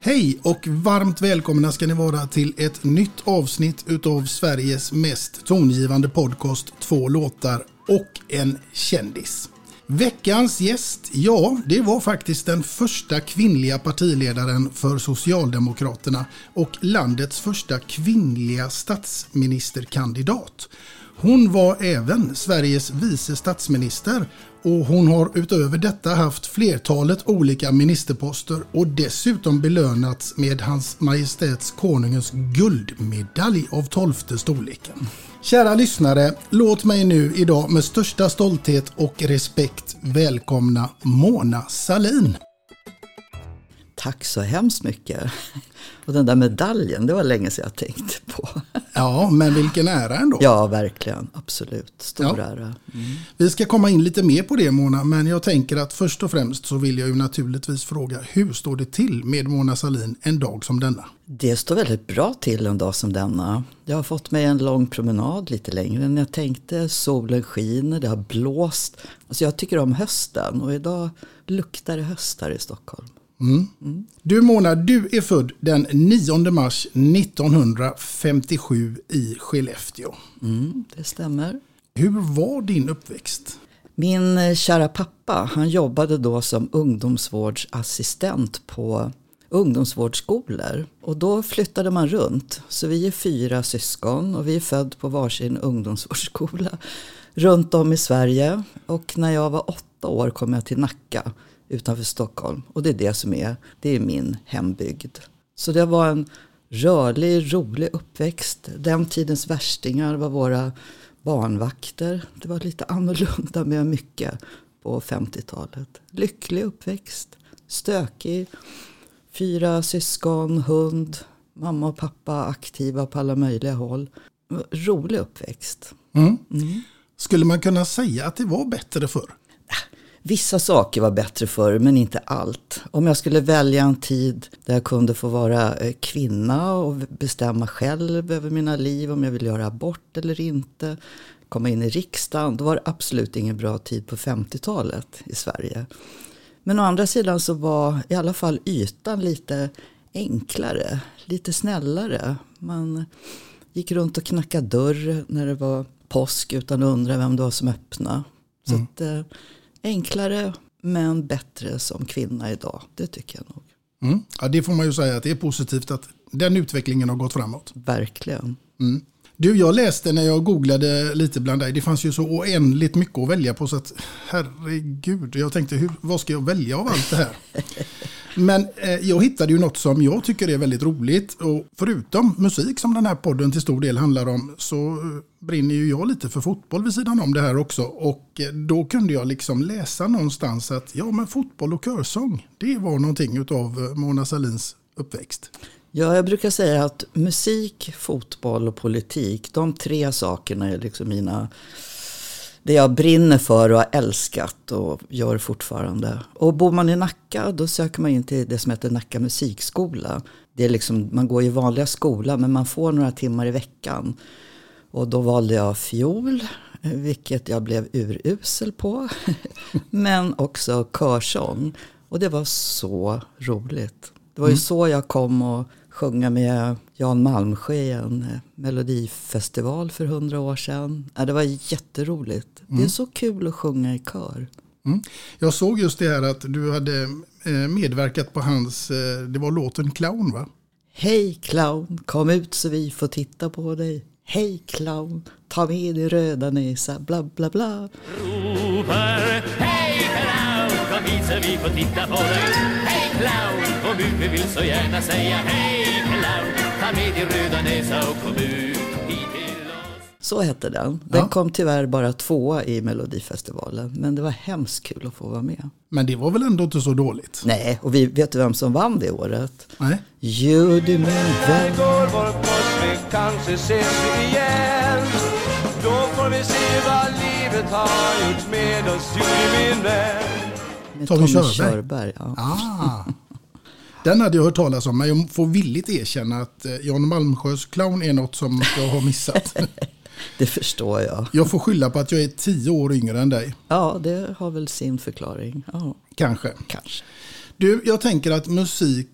Hej och varmt välkomna ska ni vara till ett nytt avsnitt utav Sveriges mest tongivande podcast Två låtar och en kändis. Veckans gäst, ja, det var faktiskt den första kvinnliga partiledaren för Socialdemokraterna och landets första kvinnliga statsministerkandidat. Hon var även Sveriges vice statsminister och hon har utöver detta haft flertalet olika ministerposter och dessutom belönats med Hans Majestäts Konungens guldmedalj av tolfte storleken. Kära lyssnare, låt mig nu idag med största stolthet och respekt välkomna Mona Salin. Tack så hemskt mycket. Och den där medaljen, det var länge sedan jag tänkte på. Ja, men vilken ära ändå. Ja, verkligen. Absolut. Stor Ja. ära. Mm. Vi ska komma in lite mer på det Mona, men jag tänker att först och främst så vill jag ju naturligtvis fråga hur står det till med Mona Salin en dag som denna? Det står väldigt bra till en dag som denna. Jag har fått mig en lång promenad lite längre än jag tänkte. Solen skiner, det har blåst. Alltså jag tycker om hösten och idag luktar det höst här i Stockholm. Du Mona, du är född den 9 mars 1957 i Skellefteå. Mm, det stämmer. Hur var din uppväxt? Min eh, kära pappa, han jobbade då som ungdomsvårdsassistent på ungdomsvårdsskolor. Och då flyttade man runt. Så vi är fyra syskon och vi är född på varsin ungdomsvårdsskola runt om i Sverige. Och när jag var åtta år kom jag till Nacka utanför Stockholm. Och det är det som är, det är min hembygd. Så det var en rörlig, rolig uppväxt. Den tidens värstingar var våra barnvakter. Det var lite annorlunda med mycket på 50-talet. Lycklig uppväxt, stökig, fyra syskon, hund, mamma och pappa aktiva på alla möjliga håll. Rolig uppväxt. Skulle man kunna säga att det var bättre förr? Vissa saker var bättre förr, men inte allt. Om jag skulle välja en tid där jag kunde få vara eh, kvinna och bestämma själv över mina liv, om jag vill göra abort eller inte, komma in i riksdagen, då var det absolut ingen bra tid på 50-talet i Sverige. Men å andra sidan så var i alla fall ytan lite enklare, lite snällare. Man gick runt och knackade dörr när det var påsk utan att undra vem det var som öppnade. Så att, eh, enklare men bättre som kvinna idag, det tycker jag nog. Mm. Ja, det får man ju säga att det är positivt att den utvecklingen har gått framåt. Verkligen. Du, jag läste när jag googlade lite bland dig. Det fanns ju så oändligt mycket att välja på så att herregud, jag tänkte hur, vad ska jag välja av allt det här? Men eh, jag hittade ju något som jag tycker är väldigt roligt och förutom musik som den här podden till stor del handlar om så eh, brinner ju jag lite för fotboll vid sidan om det här också och eh, då kunde jag liksom läsa någonstans att ja men fotboll och körsång det var någonting utav eh, Mona Salins uppväxt. Ja, jag brukar säga att musik, fotboll och politik, de tre sakerna är liksom mina det jag brinner för och har älskat och gör fortfarande. Och bor man i Nacka då söker man in till det som heter Nacka musikskola. Det är liksom, man går i vanliga skola men man får några timmar i veckan. Och då valde jag fiol, vilket jag blev urusel på. men också körsång. Och det var så roligt. Det var ju så jag kom och sjunga med Jan Malmsjö i en eh, melodifestival för hundra år sedan. Ja, det var jätteroligt. Det är så kul att sjunga i kör. Mm. Jag såg just det här att du hade eh, medverkat på hans, eh, det var låten Clown va? Hej clown, kom ut så vi får titta på dig. Hej clown, ta med din röda näsa, bla bla bla. ropar Hej clown! så vi får titta på dig Hej clown, kom ut, vi vill så gärna säga hej med din röda näsa och kom ut Så hette den. Den Ja. kom tyvärr bara tvåa i Melodifestivalen. Men det var hemskt kul att få vara med. Men det var väl ändå inte så dåligt? Nej, och vi vet du vem som vann det året? Nej. Judy min vän. går vår korsväg, kanske ses vi igen Då får vi se vad livet har gjort med oss, Judy min vän Med Tommy Tommy Körberg. Körberg. ja. Ah. Den hade jag hört talas om, men jag får villigt erkänna att eh, Jan Malmsjös clown är något som jag har missat. Det förstår jag. Jag får skylla på att jag är tio år yngre än dig, Ja, det har väl sin förklaring. Ja, kanske. kanske. Du, jag tänker att musik,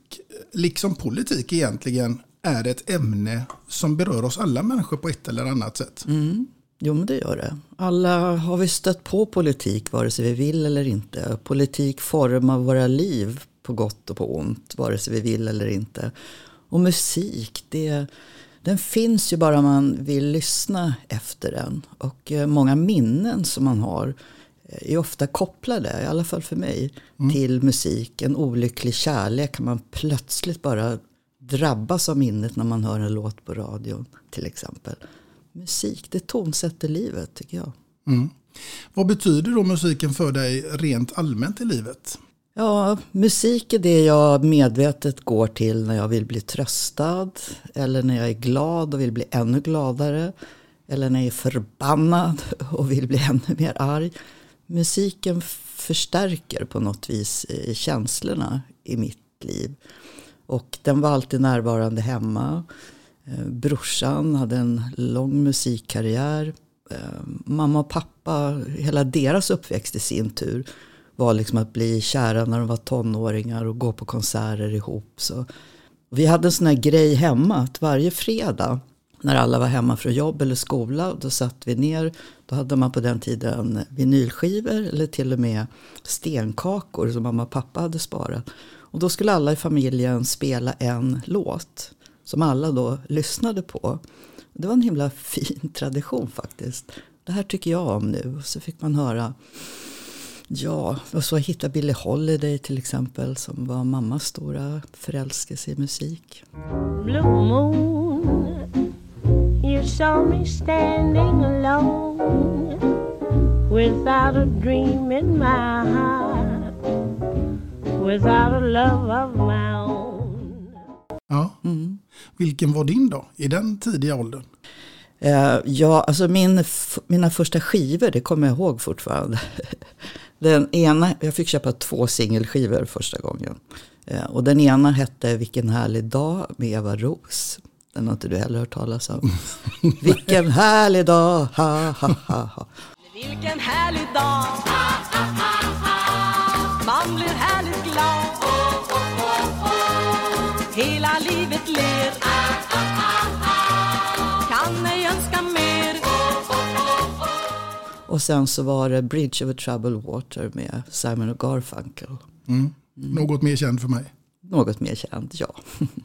liksom politik egentligen, är ett ämne som berör oss alla människor på ett eller annat sätt. Jo, men det gör det. Alla har vi stött på politik, vare sig vi vill eller inte. Politik formar våra liv på gott och på ont, vare sig vi vill eller inte. Och musik, det, den finns ju bara man vill lyssna efter den. Och eh, många minnen som man har eh, är ofta kopplade, i alla fall för mig, till musik. En olycklig kärlek kan man plötsligt bara drabbas av minnet när man hör en låt på radion till exempel. Musik, det tonsätter livet tycker jag. Vad betyder då musiken för dig rent allmänt i livet? Ja, musik är det jag medvetet går till när jag vill bli tröstad. Eller när jag är glad och vill bli ännu gladare. Eller när jag är förbannad och vill bli ännu mer arg. Musiken förstärker på något vis eh, känslorna i mitt liv. Och den var alltid närvarande hemma. Eh, brorsan hade en lång musikkarriär. Eh, mamma och pappa, hela deras uppväxt i sin tur var liksom att bli kära när de var tonåringar och gå på konserter ihop. Så vi hade en sån här grej hemma att varje fredag när alla var hemma från jobb eller skola då satt vi ner. Då hade man på den tiden vinylskivor eller till och med stenkakor som mamma och pappa hade sparat. Och då skulle alla i familjen spela en låt som alla då lyssnade på. Det var en himla fin tradition faktiskt. Det här tycker jag om nu. Så fick man höra Ja, och så hitta Billie Holiday till exempel som var mammas stora förälskelse i musik. Blue moon, you saw me standing alone without a dream in my heart, without a love of my own. Ja. Vilken var din då, i den tidiga åldern? Eh, ja, alltså min, mina första skivor, det kommer jag ihåg fortfarande. Den ena, jag fick köpa två singelskivor första gången. Eh, och den ena hette Vilken härlig dag med Eva Ros. Den har inte du heller hört talas om. Vilken härlig dag, ha ha ha ha. Vilken härlig dag Man blir härligt glad Hela livet ler Kan Och sen så var det Bridge over Troubled Water med Simon och Garfunkel. Något mer känd för mig. Något mer känt, ja.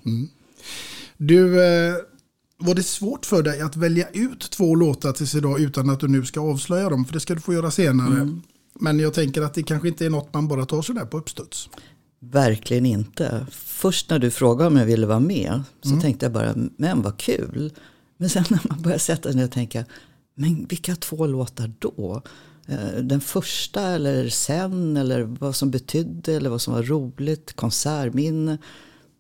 Du, eh, var det svårt för dig att välja ut två låtar tills idag utan att du nu ska avslöja dem? För det ska du få göra senare. Men jag tänker att det kanske inte är något man bara tar sådär på uppstuds. Verkligen inte. Först när du frågade om jag ville vara med så tänkte jag bara, men vad kul. Men sen när man börjar sätta sig ner och tänka, men vilka två låtar då? Eh, Den första eller sen eller vad som betydde eller vad som var roligt, konsertminne.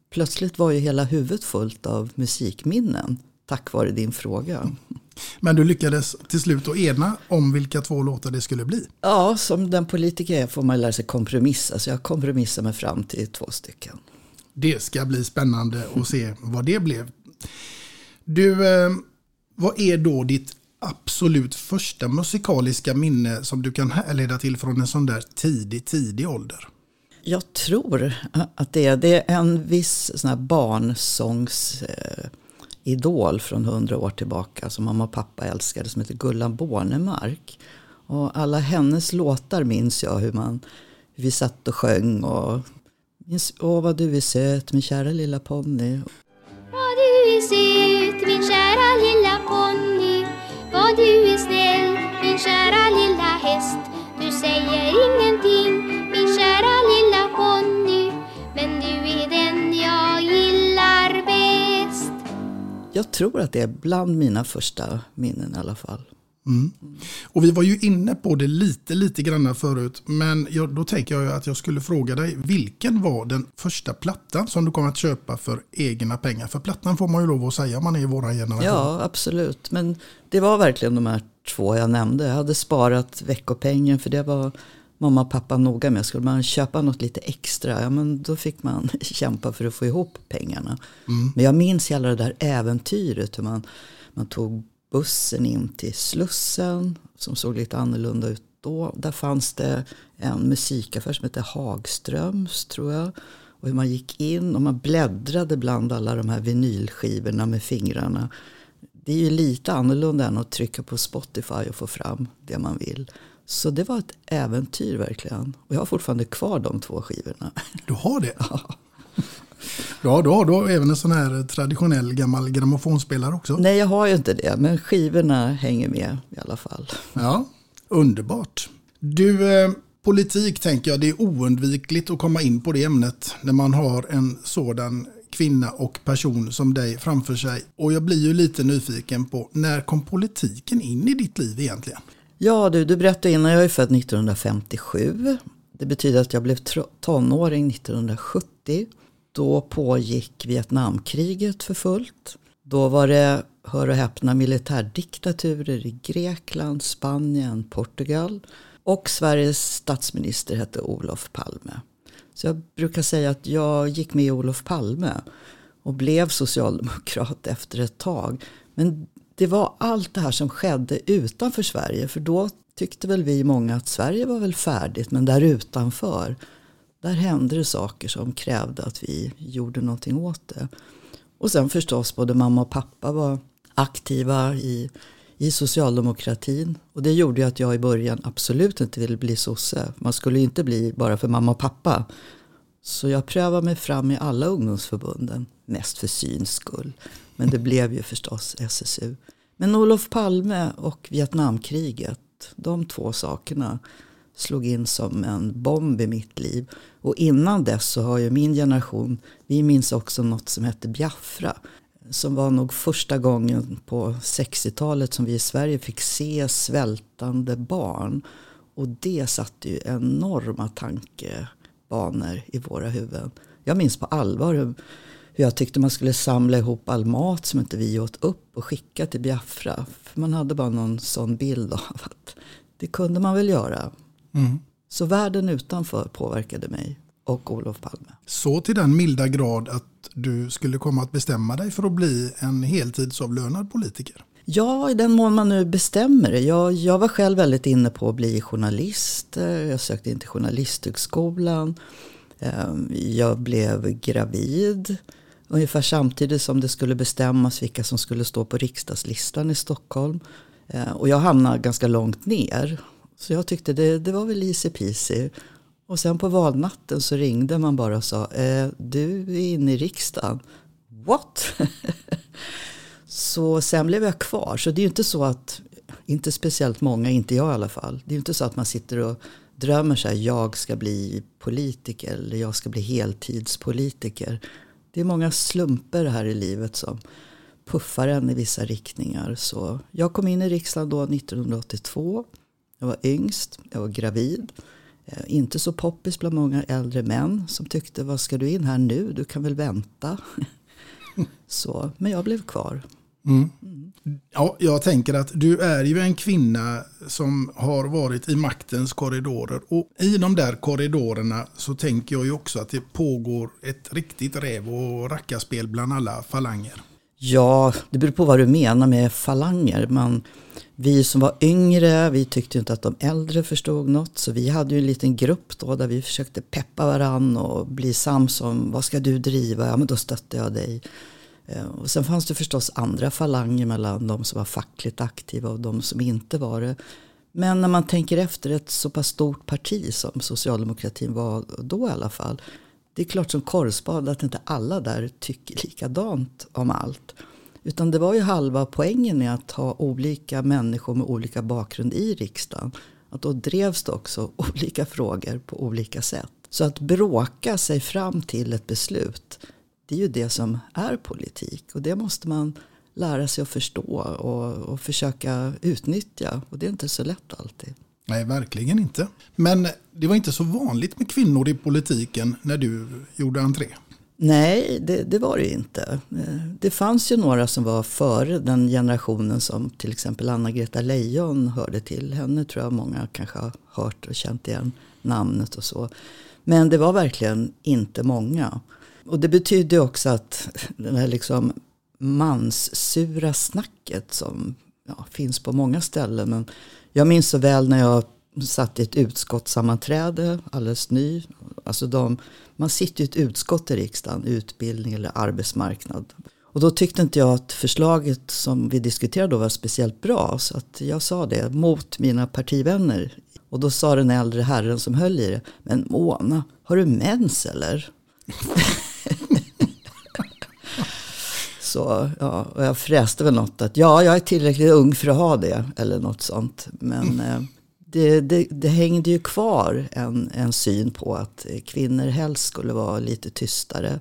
Plötsligt var ju hela huvudet fullt av musikminnen tack vare din fråga. Men du lyckades till slut att ena om vilka två låtar det skulle bli. Ja, som den politiker jag är får man lära sig kompromissa. Så jag kompromissar mig fram till två stycken. Det ska bli spännande att se vad det blev. Du, eh, vad är då ditt absolut första musikaliska minne som du kan härleda till från en sån där tidig, tidig ålder? Jag tror att det är, det är en viss sån här barnsångsidol eh, idol från hundra år tillbaka som mamma och pappa älskade som heter Gullan Bornemark. Och alla hennes låtar minns jag hur, man, hur vi satt och sjöng och minns, Åh vad du är söt min kära lilla ponny. Vad du är söt min kära lilla ponny du är snäll Min kära lilla häst. Du säger ingenting Min kära lilla ponny. Men du är den jag gillar bäst. Jag tror att det är bland mina första minnen i alla fall. Mm. Och vi var ju inne på det lite, lite grann förut. Men jag, då tänker jag att jag skulle fråga dig. Vilken var den första plattan som du kom att köpa för egna pengar? För plattan får man ju lov att säga om man är i våra generation. Ja, absolut. Men det var verkligen de här två jag nämnde. Jag hade sparat veckopengen för det var mamma och pappa noga med. Skulle man köpa något lite extra, ja men då fick man kämpa för att få ihop pengarna. Mm. Men jag minns hela det där äventyret. Hur man, man tog bussen in till Slussen som såg lite annorlunda ut då. Där fanns det en musikaffär som hette Hagströms tror jag. Och hur man gick in och man bläddrade bland alla de här vinylskivorna med fingrarna. Det är ju lite annorlunda än att trycka på Spotify och få fram det man vill. Så det var ett äventyr verkligen. Och jag har fortfarande kvar de två skivorna. Du har det? Ja. Ja, då har du även en sån här traditionell gammal grammofonspelare också. Nej, jag har ju inte det. Men skivorna hänger med i alla fall. Ja, underbart. Du, eh, politik tänker jag, det är oundvikligt att komma in på det ämnet när man har en sådan kvinna och person som dig framför sig. Och jag blir ju lite nyfiken på, när kom politiken in i ditt liv egentligen? Ja du, du berättade innan, jag är född 1957. Det betyder att jag blev tonåring 1970. Då pågick Vietnamkriget för fullt. Då var det, hör och häpna, militärdiktaturer i Grekland, Spanien, Portugal. Och Sveriges statsminister hette Olof Palme. Så jag brukar säga att jag gick med Olof Palme och blev socialdemokrat efter ett tag. Men det var allt det här som skedde utanför Sverige. För då tyckte väl vi många att Sverige var väl färdigt. Men där utanför, där hände det saker som krävde att vi gjorde någonting åt det. Och sen förstås både mamma och pappa var aktiva i, i socialdemokratin. Och det gjorde ju att jag i början absolut inte ville bli sosse. Man skulle ju inte bli bara för mamma och pappa. Så jag prövade mig fram i alla ungdomsförbunden. Mest för syns skull. Men det blev ju förstås SSU. Men Olof Palme och Vietnamkriget, de två sakerna slog in som en bomb i mitt liv. Och innan dess så har ju min generation, vi minns också något som hette Biafra. Som var nog första gången på 60-talet som vi i Sverige fick se svältande barn. Och det satte ju enorma tankebanor i våra huvuden. Jag minns på allvar hur, jag tyckte man skulle samla ihop all mat som inte vi åt upp och skicka till Biafra. För man hade bara någon sån bild av att det kunde man väl göra. Mm. Så världen utanför påverkade mig och Olof Palme. Så till den milda grad att du skulle komma att bestämma dig för att bli en heltidsavlönad politiker? Ja, i den mån man nu bestämmer det. Jag, jag var själv väldigt inne på att bli journalist. Jag sökte in till Journalisthögskolan. Ehm, Jag blev gravid. Ungefär samtidigt som det skulle bestämmas vilka som skulle stå på riksdagslistan i Stockholm. Ehm, Och jag hamnade ganska långt ner. Så jag tyckte det, det var väl easy peasy. Och sen på valnatten så ringde man bara och sa eh, du är inne i riksdagen. What? så sen blev jag kvar. Så det är ju inte så att, inte speciellt många, inte jag i alla fall. Det är ju inte så att man sitter och drömmer så här jag ska bli politiker eller jag ska bli heltidspolitiker. Det är många slumper här i livet som puffar en i vissa riktningar. Så jag kom in i riksdagen då 1982. Jag var yngst, jag var gravid. Eh, Inte så poppis bland många äldre män som tyckte vad ska du in här nu, du kan väl vänta. så, men jag blev kvar. Mm. Ja, jag tänker att du är ju en kvinna som har varit i maktens korridorer. Och i de där korridorerna så tänker jag ju också att det pågår ett riktigt räv och rackarspel bland alla falanger. Ja, det beror på vad du menar med falanger. Men vi som var yngre, vi tyckte inte att de äldre förstod något. Så vi hade ju en liten grupp då där vi försökte peppa varann och bli sams om vad ska du driva? Ja, men då stötte jag dig. Eh, och sen fanns det förstås andra falanger mellan de som var fackligt aktiva och de som inte var det. Men när man tänker efter ett så pass stort parti som socialdemokratin var då i alla fall. Det är klart som korvspad att inte alla där tycker likadant om allt. Utan det var ju halva poängen med att ha olika människor med olika bakgrund i riksdagen. Att då drevs det också olika frågor på olika sätt. Så att bråka sig fram till ett beslut, det är ju det som är politik. Och det måste man lära sig att förstå och, och försöka utnyttja. Och det är inte så lätt alltid. Nej, verkligen inte. Men det var inte så vanligt med kvinnor i politiken när du gjorde entré. Nej, det, det, var det inte. Eh, det fanns ju några som var före den generationen som till exempel Anna-Greta Leijon hörde till. Henne tror jag många kanske har hört och känt igen namnet och så. Men det var verkligen inte många. Och det betydde också att det här liksom manssura snacket som ja, finns på många ställen. Men jag minns så väl när jag satt i ett utskottssammanträde alldeles ny. Alltså de, man sitter i ett utskott i riksdagen, utbildning eller arbetsmarknad. Och då tyckte inte jag att förslaget som vi diskuterade då var speciellt bra. Så att jag sa det mot mina partivänner. Och då sa den äldre herren som höll i det. Men Mona, har du mens eller? Så ja, och jag fräste väl något att ja, jag är tillräckligt ung för att ha det. Eller något sånt. Men eh, det, det, det, hängde ju kvar en, en syn på att kvinnor helst skulle vara lite tystare.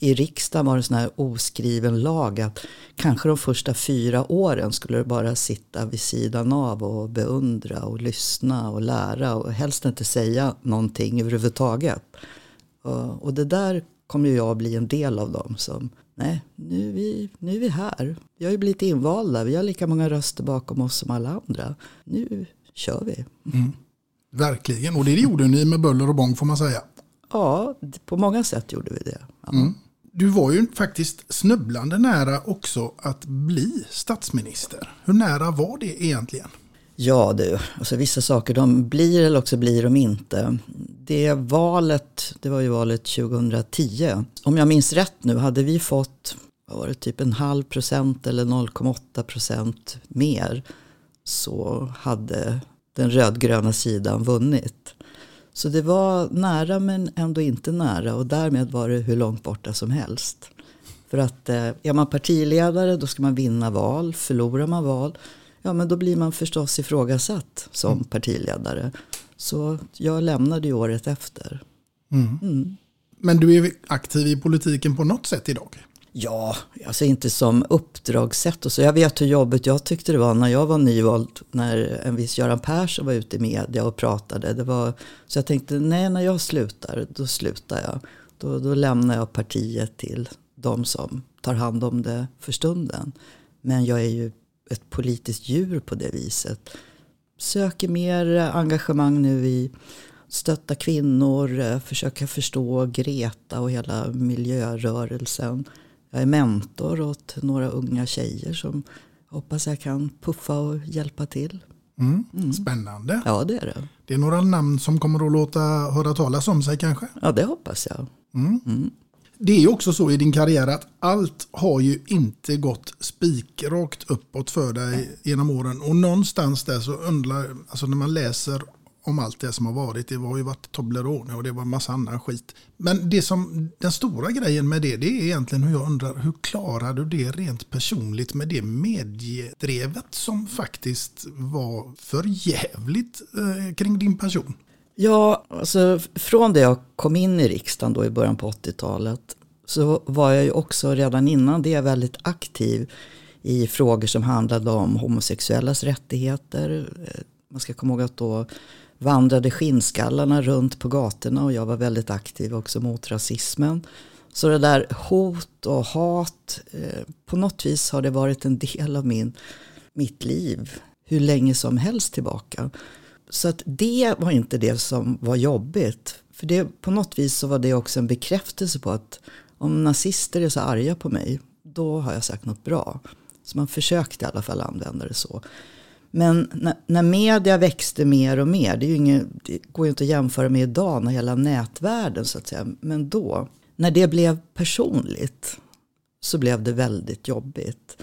I riksdagen var det en sån här oskriven lag att kanske de första fyra åren skulle du bara sitta vid sidan av och beundra och lyssna och lära och helst inte säga någonting överhuvudtaget. Och, och det där kommer ju jag att bli en del av dem som nej, nu är, vi, nu är vi här. Vi har ju blivit invalda, vi har lika många röster bakom oss som alla andra. Nu kör vi. Mm. Verkligen, och det gjorde ni med buller och bång får man säga. Ja, på många sätt gjorde vi det. Ja. Mm. Du var ju faktiskt snubblande nära också att bli statsminister. Hur nära var det egentligen? Ja du, alltså vissa saker de blir eller också blir de inte. Det valet, det var ju valet 2010. Om jag minns rätt nu hade vi fått, vad var det, typ en halv procent eller 0,8 procent mer. Så hade den rödgröna sidan vunnit. Så det var nära men ändå inte nära och därmed var det hur långt borta som helst. För att eh, är man partiledare då ska man vinna val, förlorar man val ja men då blir man förstås ifrågasatt som mm. partiledare. Så jag lämnade ju året efter. Mm. Mm. Men du är aktiv i politiken på något sätt idag? Ja, alltså inte som uppdragssätt och så. Jag vet hur jobbigt jag tyckte det var när jag var nyvald. När en viss Göran Persson var ute i media och pratade. Det var, så jag tänkte, nej när jag slutar, då slutar jag. Då, då lämnar jag partiet till de som tar hand om det för stunden. Men jag är ju ett politiskt djur på det viset. Söker mer engagemang nu i stötta kvinnor, eh, försöka förstå Greta och hela miljörörelsen. Jag är mentor åt några unga tjejer som hoppas jag kan puffa och hjälpa till. Mm. Mm. Spännande. Ja det är det. Det är några namn som kommer att låta höra talas om sig kanske? Ja det hoppas jag. Mm. Det är också så i din karriär att allt har ju inte gått spikrakt uppåt för dig genom åren. Och någonstans där så undrar, alltså när man läser om allt det som har varit. Det har ju varit Toblerone och det var massa annan skit. Men det som, den stora grejen med det, det är egentligen hur jag undrar, hur klarar du det rent personligt med det mediedrevet som faktiskt var för jävligt eh, kring din person? Ja, alltså från det jag kom in i riksdagen då i början på 80-talet så var jag ju också redan innan det väldigt aktiv i frågor som handlade om homosexuellas rättigheter. Eh, man ska komma ihåg att då vandrade skinnskallarna runt på gatorna och jag var väldigt aktiv också mot rasismen. Så det där hot och hat, eh, på något vis har det varit en del av min, mitt liv hur länge som helst tillbaka. Så att det var inte det som var jobbigt. För det, på något vis så var det också en bekräftelse på att om nazister är så arga på mig, då har jag sagt något bra. Så man försökte i alla fall använda det så. Men när, när media växte mer och mer, det, är ju det går ju inte att jämföra med idag när hela nätvärlden så att säga. Men då, när det blev personligt så blev det väldigt jobbigt.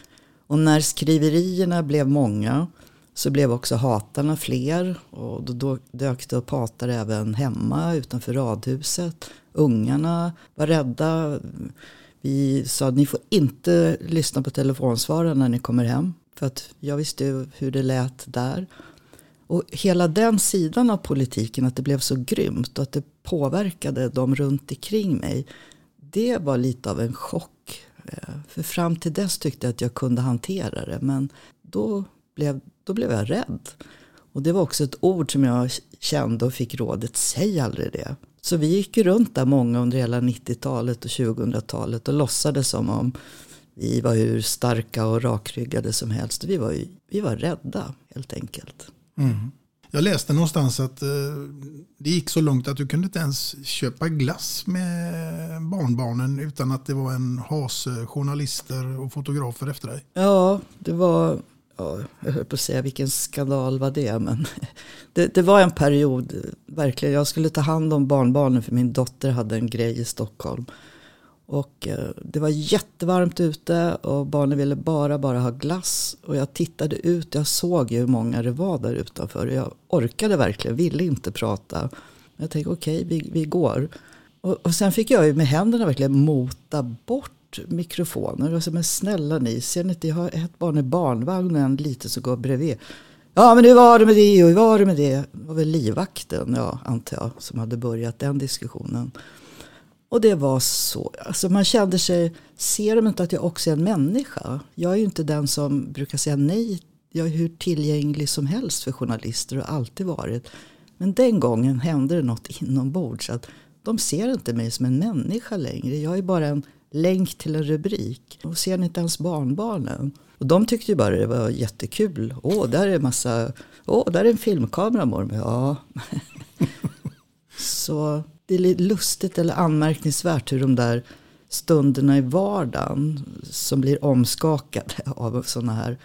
Och när skriverierna blev många så blev också hatarna fler och då dök det upp hatare även hemma utanför radhuset. Ungarna var rädda. Vi sa att ni får inte lyssna på telefonsvararen när ni kommer hem. För att jag visste hur det lät där. Och hela den sidan av politiken, att det blev så grymt och att det påverkade de runt omkring mig. Det var lite av en chock eh, För fram till dess tyckte jag att jag kunde hantera det. Men då blev, då blev jag rädd. Och det var också ett ord som jag kände och fick rådet, säg aldrig det. Så vi gick ju runt där många under hela 90-talet och 2000-talet och låtsades som om vi var hur starka och rakryggade som helst. Vi var, ju- vi var rädda helt enkelt. Jag läste någonstans att eh, det gick så långt att du kunde inte ens köpa glass med barnbarnen utan att det var en hase journalister och fotografer efter dig. Ja, det var, ja, jag höll på att säga vilken skandal var det. Men det, det var en period, verkligen. Jag skulle ta hand om barnbarnen för min dotter hade en grej i Stockholm. Och eh, det var jättevarmt ute och barnen ville bara, bara ha glass. Och jag tittade ut, jag såg ju hur många det var där utanför. Jag orkade verkligen, ville inte prata. Jag tänkte okej, vi, vi går. Och, och sen fick jag ju med händerna verkligen mota bort mikrofoner. Och så, men snälla ni, ser ni inte, jag har ett barn i barnvagn och en liten som går bredvid. Ja men hur var det med det och hur var det med det? Det var väl livvakten, ja, antar jag, som hade börjat den diskussionen. Och det var så, alltså man kände sig, ser de inte att jag också är en människa? Jag är ju inte den som brukar säga nej. Jag är hur tillgänglig som helst för journalister och har alltid varit. Men den gången hände det något inombords. Att de ser inte mig som en människa längre. Jag är bara en länk till en rubrik. Och ser ni inte ens barnbarnen? Och de tyckte ju bara det var jättekul. Åh, där är en massa, åh, där är en filmkamera mormor. Ja. Så det är lite lustigt eller anmärkningsvärt hur de där stunderna i vardagen som blir omskakade av sådana här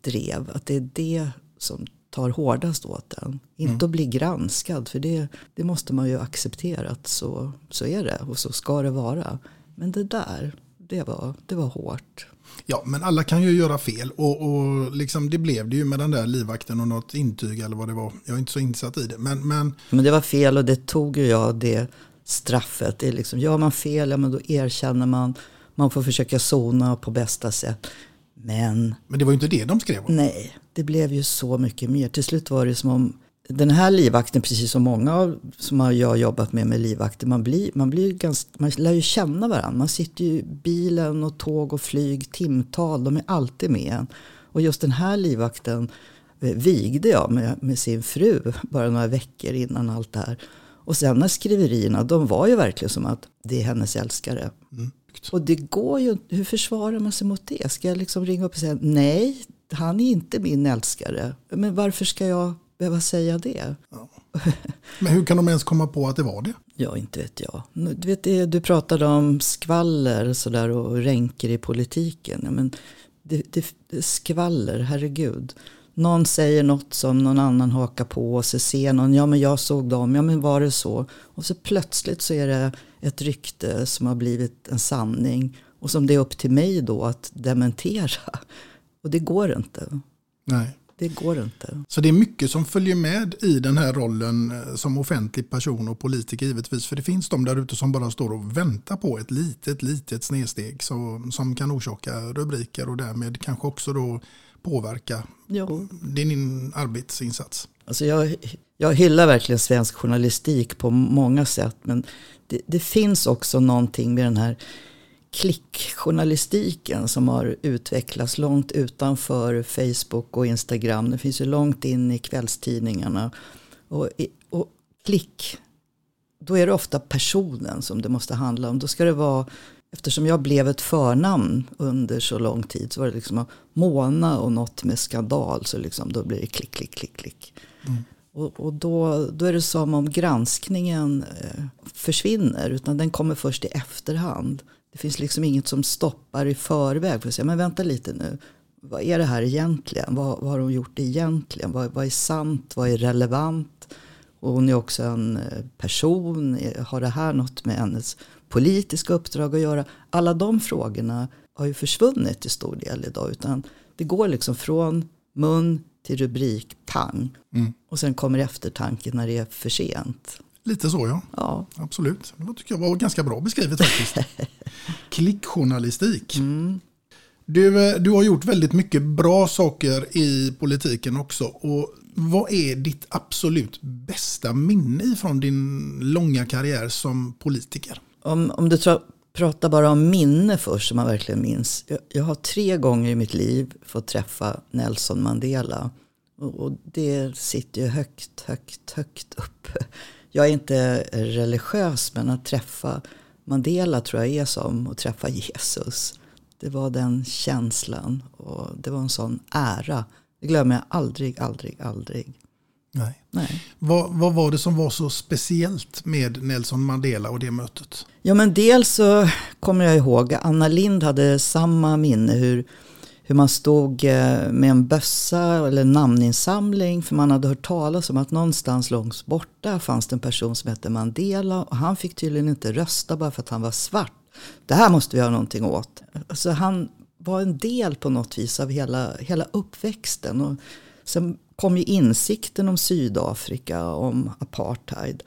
drev. Att det är det som tar hårdast åt en. Inte att bli granskad för det, det måste man ju acceptera att så, så är det och så ska det vara. Men det där, det var, det var hårt. Ja, men alla kan ju göra fel och, och liksom det blev det ju med den där livvakten och något intyg eller vad det var. Jag är inte så insatt i det. Men, men Men det var fel och det tog ju jag det straffet. Det är liksom, gör man fel, ja, men då erkänner man. Man får försöka sona på bästa sätt. Men Men det var ju inte det de skrev om. nej, det blev ju så mycket mer. Till slut var det som om den här livvakten, precis som många av, som har jag jobbat med med livvakter, man, blir, man, blir ganska, man lär ju känna varandra. Man sitter ju i bilen och tåg och flyg, timtal, de är alltid med en. Och just den här livvakten eh, vigde jag med, med sin fru bara några veckor innan allt det här. Och sen när skriverierna, de var ju verkligen som att det är hennes älskare. Och det går ju hur försvarar man sig mot det? Ska jag liksom ringa upp och säga nej, han är inte min älskare. Men varför ska jag behöva säga det? Men hur kan de ens komma på att det var det? Ja, inte vet jag. Du, vet, du pratade om skvaller så där, och ränker i politiken. Ja, men det, det, det skvaller, herregud. Någon säger något som någon annan hakar på och så ser någon, ja men jag såg dem, ja men var det så? Och så plötsligt så är det ett rykte som har blivit en sanning och som det är upp till mig då att dementera. Och det går inte. Nej. Det går inte. Så det är mycket som följer med i den här rollen eh, som offentlig person och politiker givetvis. För det finns de där ute som bara står och väntar på ett litet, litet snedsteg så, som kan orsaka rubriker och därmed kanske också då påverka Jo. din arbetsinsats. Alltså jag, jag hyllar verkligen svensk journalistik på många sätt. Men det, det finns också någonting med den här klickjournalistiken som har utvecklats långt utanför Facebook och Instagram. Det finns ju långt in i kvällstidningarna. Och, och klick, då är det ofta personen som det måste handla om. Då ska det vara, eftersom jag blev ett förnamn under så lång tid så var det liksom Mona och något med skandal så liksom då blir det klick, klick, klick, klick. Och, och då, då är det som om granskningen eh, försvinner utan den kommer först i efterhand. Det finns liksom inget som stoppar i förväg för att säga men vänta lite nu. Vad är det här egentligen? Vad, vad har de gjort egentligen? Vad, vad är sant? Vad är relevant? Och hon är också en eh, person. Har det här något med hennes politiska uppdrag att göra? Alla de frågorna har ju försvunnit till stor del idag. Utan det går liksom från mun till rubrik, pang. Och sen kommer eftertanken när det är för sent. Lite så ja, Ja, absolut. Det tycker jag var ganska bra beskrivet faktiskt. Klickjournalistik. Du, eh, du har gjort väldigt mycket bra saker i politiken också. Och vad är ditt absolut bästa minne från din långa karriär som politiker? om, om du tra- prata bara om minne först som man verkligen minns. Jag, jag har tre gånger i mitt liv fått träffa Nelson Mandela. Och, och det sitter ju högt, högt, högt upp. Jag är inte religiös men att träffa Mandela tror jag är som att träffa Jesus. Det var den känslan och det var en sån ära. Det glömmer jag aldrig, aldrig, aldrig. Nej. Nej. Vad, vad var det som var så speciellt med Nelson Mandela och det mötet? Ja men dels så kommer jag ihåg Anna Lind hade samma minne hur, hur man stod eh, med en bössa eller namninsamling för man hade hört talas om att någonstans långt borta fanns det en person som hette Mandela och han fick tydligen inte rösta bara för att han var svart. Det här måste vi göra någonting åt. Alltså han var en del på något vis av hela, hela uppväxten. Och sen kom ju insikten om Sydafrika, om apartheid.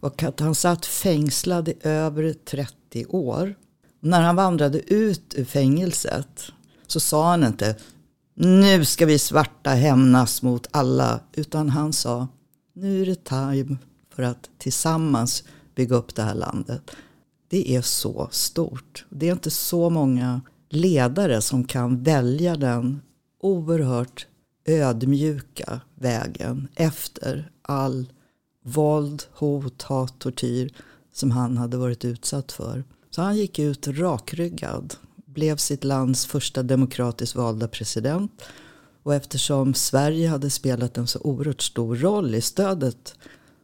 Och att han satt fängslad i över 30 år. När han vandrade ut ur fängelset så sa han inte nu ska vi svarta hämnas mot alla. Utan han sa nu är det time för att tillsammans bygga upp det här landet. Det är så stort. Det är inte så många ledare som kan välja den oerhört ödmjuka vägen efter all våld, hot, hat, tortyr som han hade varit utsatt för. Så han gick ut rakryggad, blev sitt lands första demokratiskt valda president. Och eftersom Sverige hade spelat en så oerhört stor roll i stödet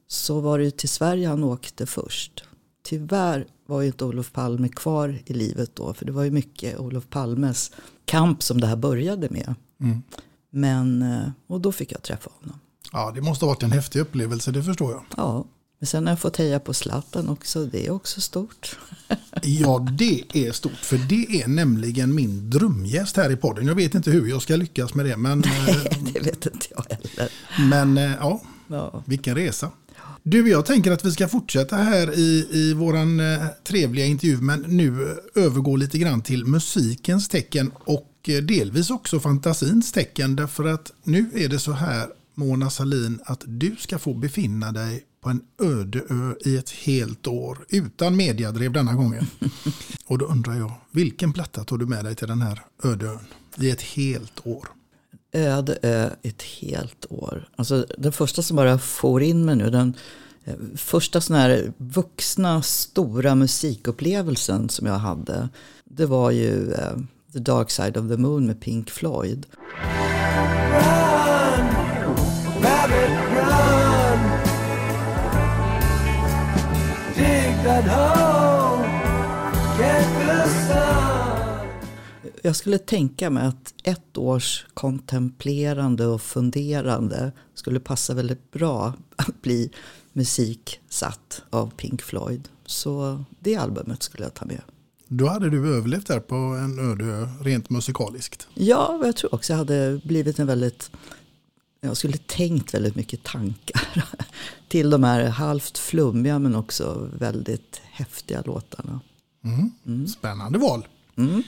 så var det ju till Sverige han åkte först. Tyvärr var ju inte Olof Palme kvar i livet då. För det var ju mycket Olof Palmes kamp som det här började med. Mm. Men, eh, och då fick jag träffa honom. Ja, det måste ha varit en häftig upplevelse, det förstår jag. Ja, men sen har jag fått heja på Zlatan också. Det är också stort. Ja, det är stort. För det är nämligen min drömgäst här i podden. Jag vet inte hur jag ska lyckas med det. Men, eh, det vet inte jag heller. men eh, ja, Ja. vilken resa. Du, jag tänker att vi ska fortsätta här i, i våran eh, trevliga intervju. Men nu övergå lite grann till musikens tecken. Och delvis också fantasins tecken. Därför att nu är det så här, Mona Salin, att du ska få befinna dig på en öde ö i ett helt år. Utan mediadrev denna gången. Och då undrar jag, vilken platta tar du med dig till den här öde ön? I ett helt år. Öde ö ett helt år. Alltså den första som bara får in mig nu. Den eh, första sån här vuxna stora musikupplevelsen som jag hade. Det var ju eh, The Dark Side of the Moon med Pink Floyd. Jag skulle tänka mig att ett års kontemplerande och funderande skulle passa väldigt bra att bli musiksatt av Pink Floyd. Så det albumet skulle jag ta med. Då hade du överlevt där på en öde ö rent musikaliskt. Ja, jag tror också jag hade blivit en väldigt... Jag skulle tänkt väldigt mycket tankar till de här halvt flummiga men också väldigt häftiga låtarna. Spännande val. Mm.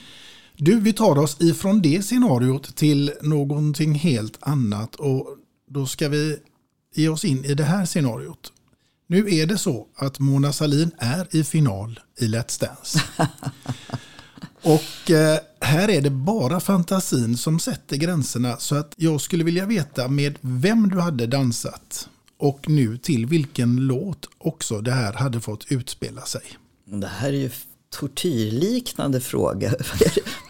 Du, vi tar oss ifrån det scenariot till någonting helt annat. Och då ska vi ge oss in i det här scenariot. Nu är det så att Mona Salin är i final i Let's Dance. Och eh, här är det bara fantasin som sätter gränserna. Så att jag skulle vilja veta med vem du hade dansat. Och nu till vilken låt också det här hade fått utspela sig. Det här är ju tortyrliknande frågor.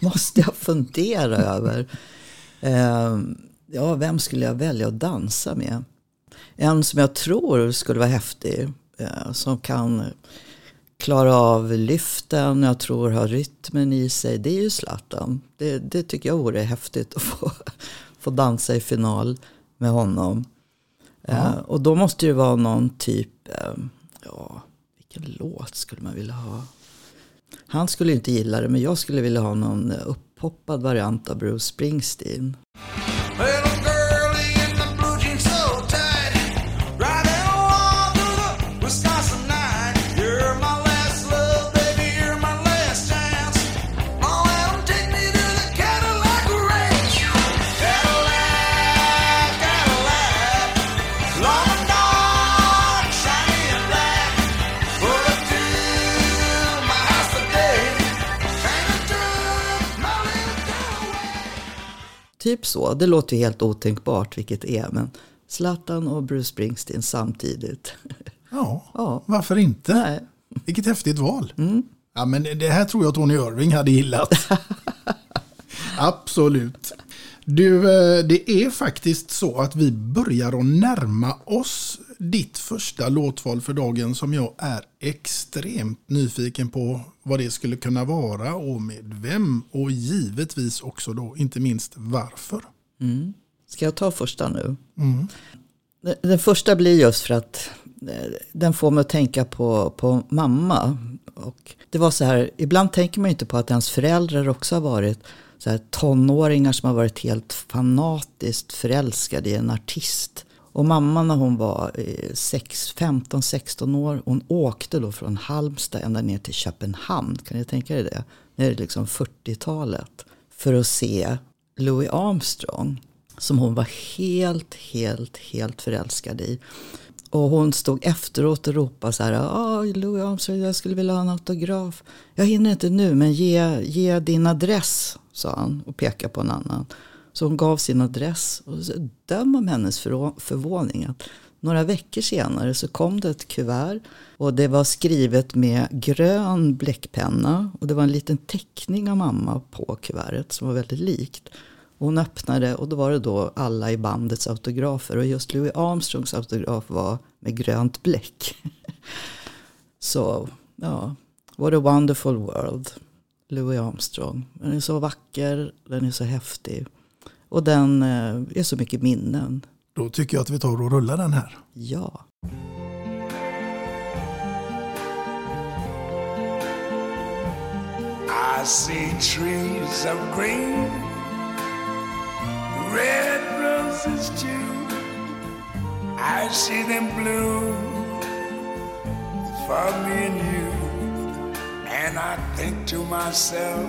Måste jag fundera över. Eh, ja, vem skulle jag välja att dansa med? En som jag tror skulle vara häftig. Eh, som kan klara av lyften, jag tror har rytmen i sig. Det är ju Zlatan. Det, det tycker jag vore häftigt att få, få dansa i final med honom. Eh, och då måste det vara någon typ, eh, ja, vilken låt skulle man vilja ha? Han skulle inte gilla det, men jag skulle vilja ha någon upphoppad variant av Bruce Springsteen. Typ så. Det låter ju helt otänkbart vilket det är. Men Zlatan och Bruce Springsteen samtidigt. Ja, Ja. varför inte? Nej. Vilket häftigt val. Ja, men det här tror jag Tony Irving hade gillat. Absolut. Du, eh, det är faktiskt så att vi börjar att närma oss ditt första låtval för dagen som jag är extremt nyfiken på vad det skulle kunna vara och med vem och givetvis också då inte minst varför. Ska jag ta första nu? Den- Den första blir just för att eh, den får mig att tänka på, på mamma. Och det var så här, ibland tänker man inte på att ens föräldrar också har varit så här, tonåringar som har varit helt fanatiskt förälskade i en artist. Och mamma när hon var eh, 15-16 år, hon åkte då från Halmstad ända ner till Köpenhamn. Kan ni tänka er det? Det är liksom 40-talet. För att se Louis Armstrong. Som hon var helt, helt, helt förälskad i. Och hon stod efteråt och ropade så här. Ah, Louis Armstrong, jag skulle vilja ha en autograf. Jag hinner inte nu, men ge, ge din adress, sa han och pekade på en annan. Så hon gav sin adress. Och så döm om hennes förvåning. Att några veckor senare så kom det ett kuvert. Och det var skrivet med grön bläckpenna. Och det var en liten teckning av mamma på kuvertet som var väldigt likt. Och hon öppnade och då var det då alla i bandets autografer. Och just Louis Armstrongs autograf var med grönt bläck. så, ja, what a wonderful world. Louis Armstrong. Den är så vacker, den är så häftig. Och den eh, är så mycket minnen. Då tycker jag att vi tar och rullar den här. Ja. I see trees of green, red roses too. I see them bloom for me and you. And I think to myself,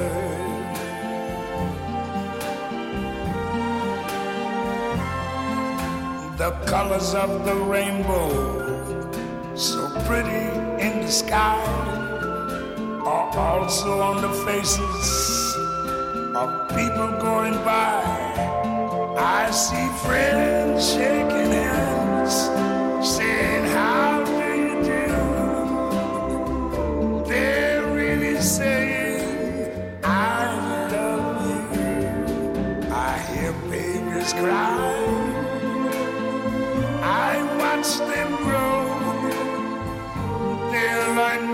The colors of the rainbow, so pretty in the sky are also on the faces of people going by. I see friends shaking hands, saying,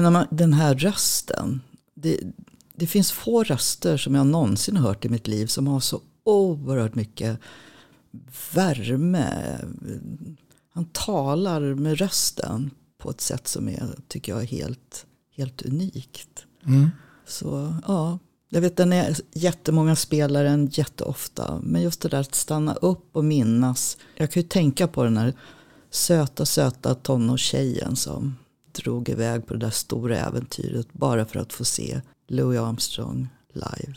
Men när man, den här rösten. Det, det finns få röster som jag någonsin har hört i mitt liv som har så oerhört mycket värme. Han talar med rösten på ett sätt som är, tycker jag, är helt, helt unikt. Så ja, jag vet den är jättemånga spelar den jätteofta. Men just det där att stanna upp och minnas. Jag kan ju tänka på den här söta, söta tonårstjejen som drog iväg på det där stora äventyret bara för att få se Louis Armstrong live.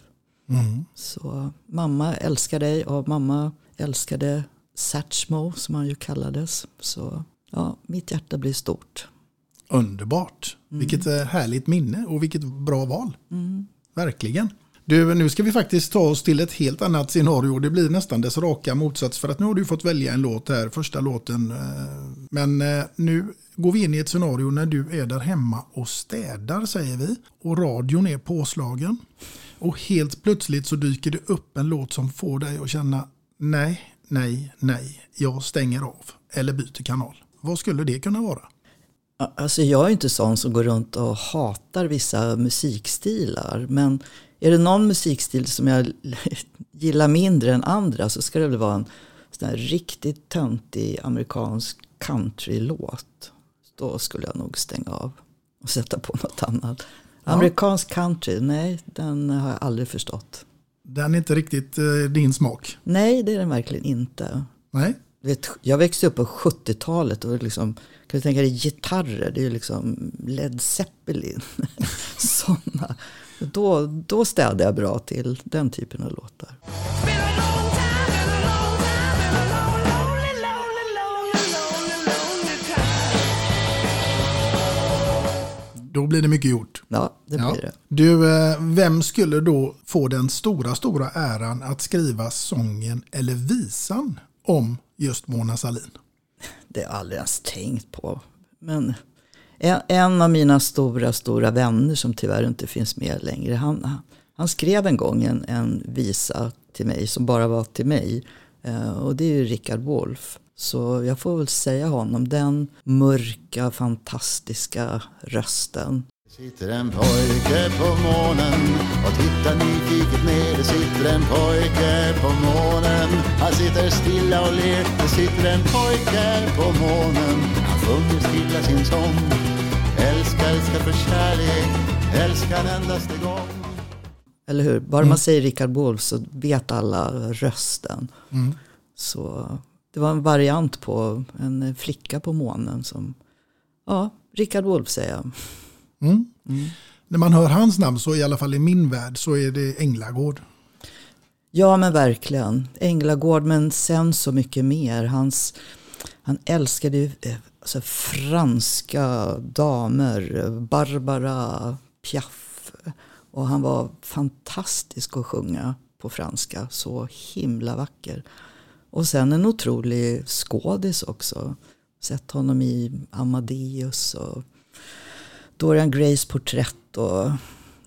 Så mamma älskar dig och mamma älskade Satchmo som han ju kallades. Så ja, mitt hjärta blir stort. Underbart. Vilket eh, härligt minne och vilket bra val. Verkligen. Du, nu ska vi faktiskt ta oss till ett helt annat scenario. Det blir nästan dess raka motsats för att nu har du fått välja en låt här, första låten. eh, Men eh, nu går vi in i ett scenario när du är där hemma och städar säger vi. Och radion är påslagen. Och helt plötsligt så dyker det upp en låt som får dig att känna nej, nej, nej, jag stänger av eller byter kanal. Vad skulle det kunna vara? Alltså jag är inte sån som går runt och hatar vissa musikstilar. Men är det någon musikstil som jag gillar mindre än andra så ska det väl vara en sån här riktigt töntig amerikansk countrylåt. Då skulle jag nog stänga av och sätta på något annat. Amerikansk country, nej den har jag aldrig förstått. Den är inte riktigt eh, din smak. Nej, det är den verkligen inte. Nej. Du Vet, jag växte upp på 70-talet och liksom, kan du tänka dig gitarrer, det är ju liksom Led Zeppelin. Sådana. Då, då städade jag bra till den typen av låtar. Då blir det mycket gjort. Ja, det blir Ja. det. Du, eh, vem skulle då få den stora, stora äran att skriva sången eller visan om just Mona Sahlin? Det har jag aldrig ens tänkt på. Men en, av mina stora, stora vänner som tyvärr inte finns med längre. Han, han skrev en gång en, en visa till mig som bara var till mig. Eh, och det är ju Richard Wolff. Så jag får väl säga honom, den mörka, fantastiska rösten. Sitter en pojke på månen och tittar nyfiket ner. Det sitter en pojke på månen. Han sitter stilla och ler. Det sitter en pojke på månen. Han sjunger stilla sin sång. Älska, älska för kärlek. Älska en endaste gång. Eller hur? Bara man säger Richard Wolff så vet alla rösten. Mm. Så det var en variant på en flicka på månen som, ja, Richard Wolff säger jag. Mm. När man hör hans namn så i alla fall i min värld så är det Änglagård. Ja men verkligen. Änglagård men sen så mycket mer. Hans, han älskade ju eh, alltså, franska damer, Barbara Piaf. Och han var fantastisk att sjunga på franska. Så himla vacker. Och sen en otrolig skådis också. Sett honom i Amadeus och Dorian Grays porträtt och,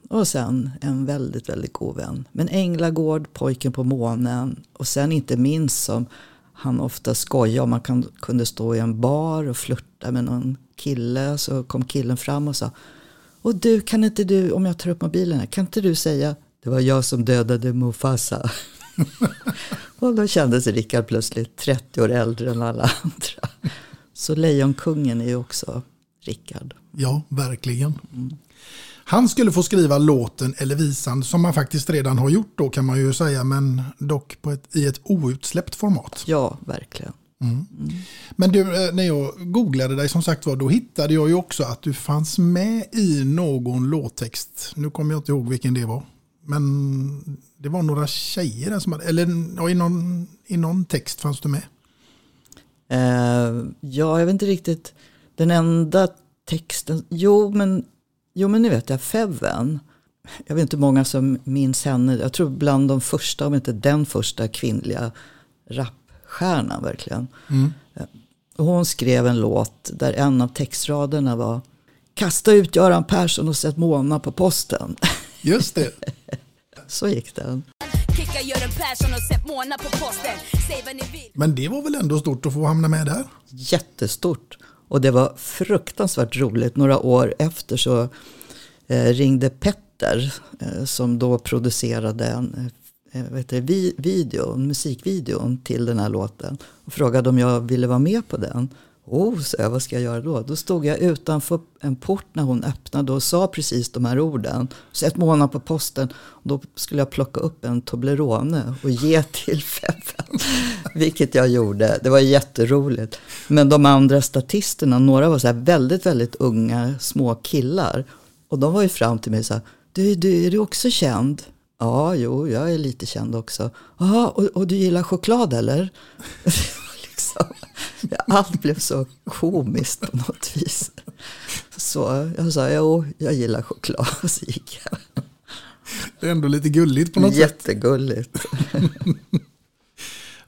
och sen en väldigt, väldigt god vän. Men Änglagård, Pojken på månen och sen inte minst som han ofta skojade om. Man kan, kunde stå i en bar och flirta med någon kille. Så kom killen fram och sa Och du, kan inte du, om jag tar upp mobilen här, kan inte du säga Det var jag som dödade Mufasa. och då kändes Rickard plötsligt 30 år äldre än alla andra. Så Lejonkungen är ju också Rickard. Ja, verkligen. Han skulle få skriva låten eller visan som man faktiskt redan har gjort då kan man ju säga men dock ett, i ett outsläppt format. Ja, verkligen. Men du, eh, när jag googlade dig som sagt var, då hittade jag ju också att du fanns med i någon låttext. Nu kommer jag inte ihåg vilken det var. Men det var några tjejer där som hade, eller ja, i, någon, i någon text fanns du med. Eh, ja, jag vet inte riktigt. Den enda texten, jo men, jo men nu vet jag, Feven. Jag vet inte hur många som minns henne. Jag tror bland de första, om inte den första kvinnliga rapstjärnan verkligen. Eh, Och hon skrev en låt där en av textraderna var Kasta ut Göran Persson och sätt Mona på posten. Just det. Så gick den. Men det var väl ändå stort att få hamna med där? jättestort. Och det var fruktansvärt roligt. Några år efter så eh, ringde Petter eh, som då producerade en eh, det, vi, video, en musikvideon till den här låten. Och frågade om jag ville vara med på den. Oh, så jag, vad ska jag göra då? Då stod jag utanför en port när hon öppnade och sa precis de här orden. Så ett månad på posten. Då skulle jag plocka upp en Toblerone och ge till Feffen. Vilket jag gjorde. Det var jätteroligt. Men de andra statisterna, några var så här väldigt, väldigt unga små killar. Och de var ju fram till mig så här, du, du är du också känd? Ja, jo, jag är lite känd också. Jaha, och, och du gillar choklad eller? allt blev så komiskt på något vis. Så jag sa, jo, jag gillar choklad. Och så gick jag. Det är ändå lite gulligt på något sätt. Jättegulligt.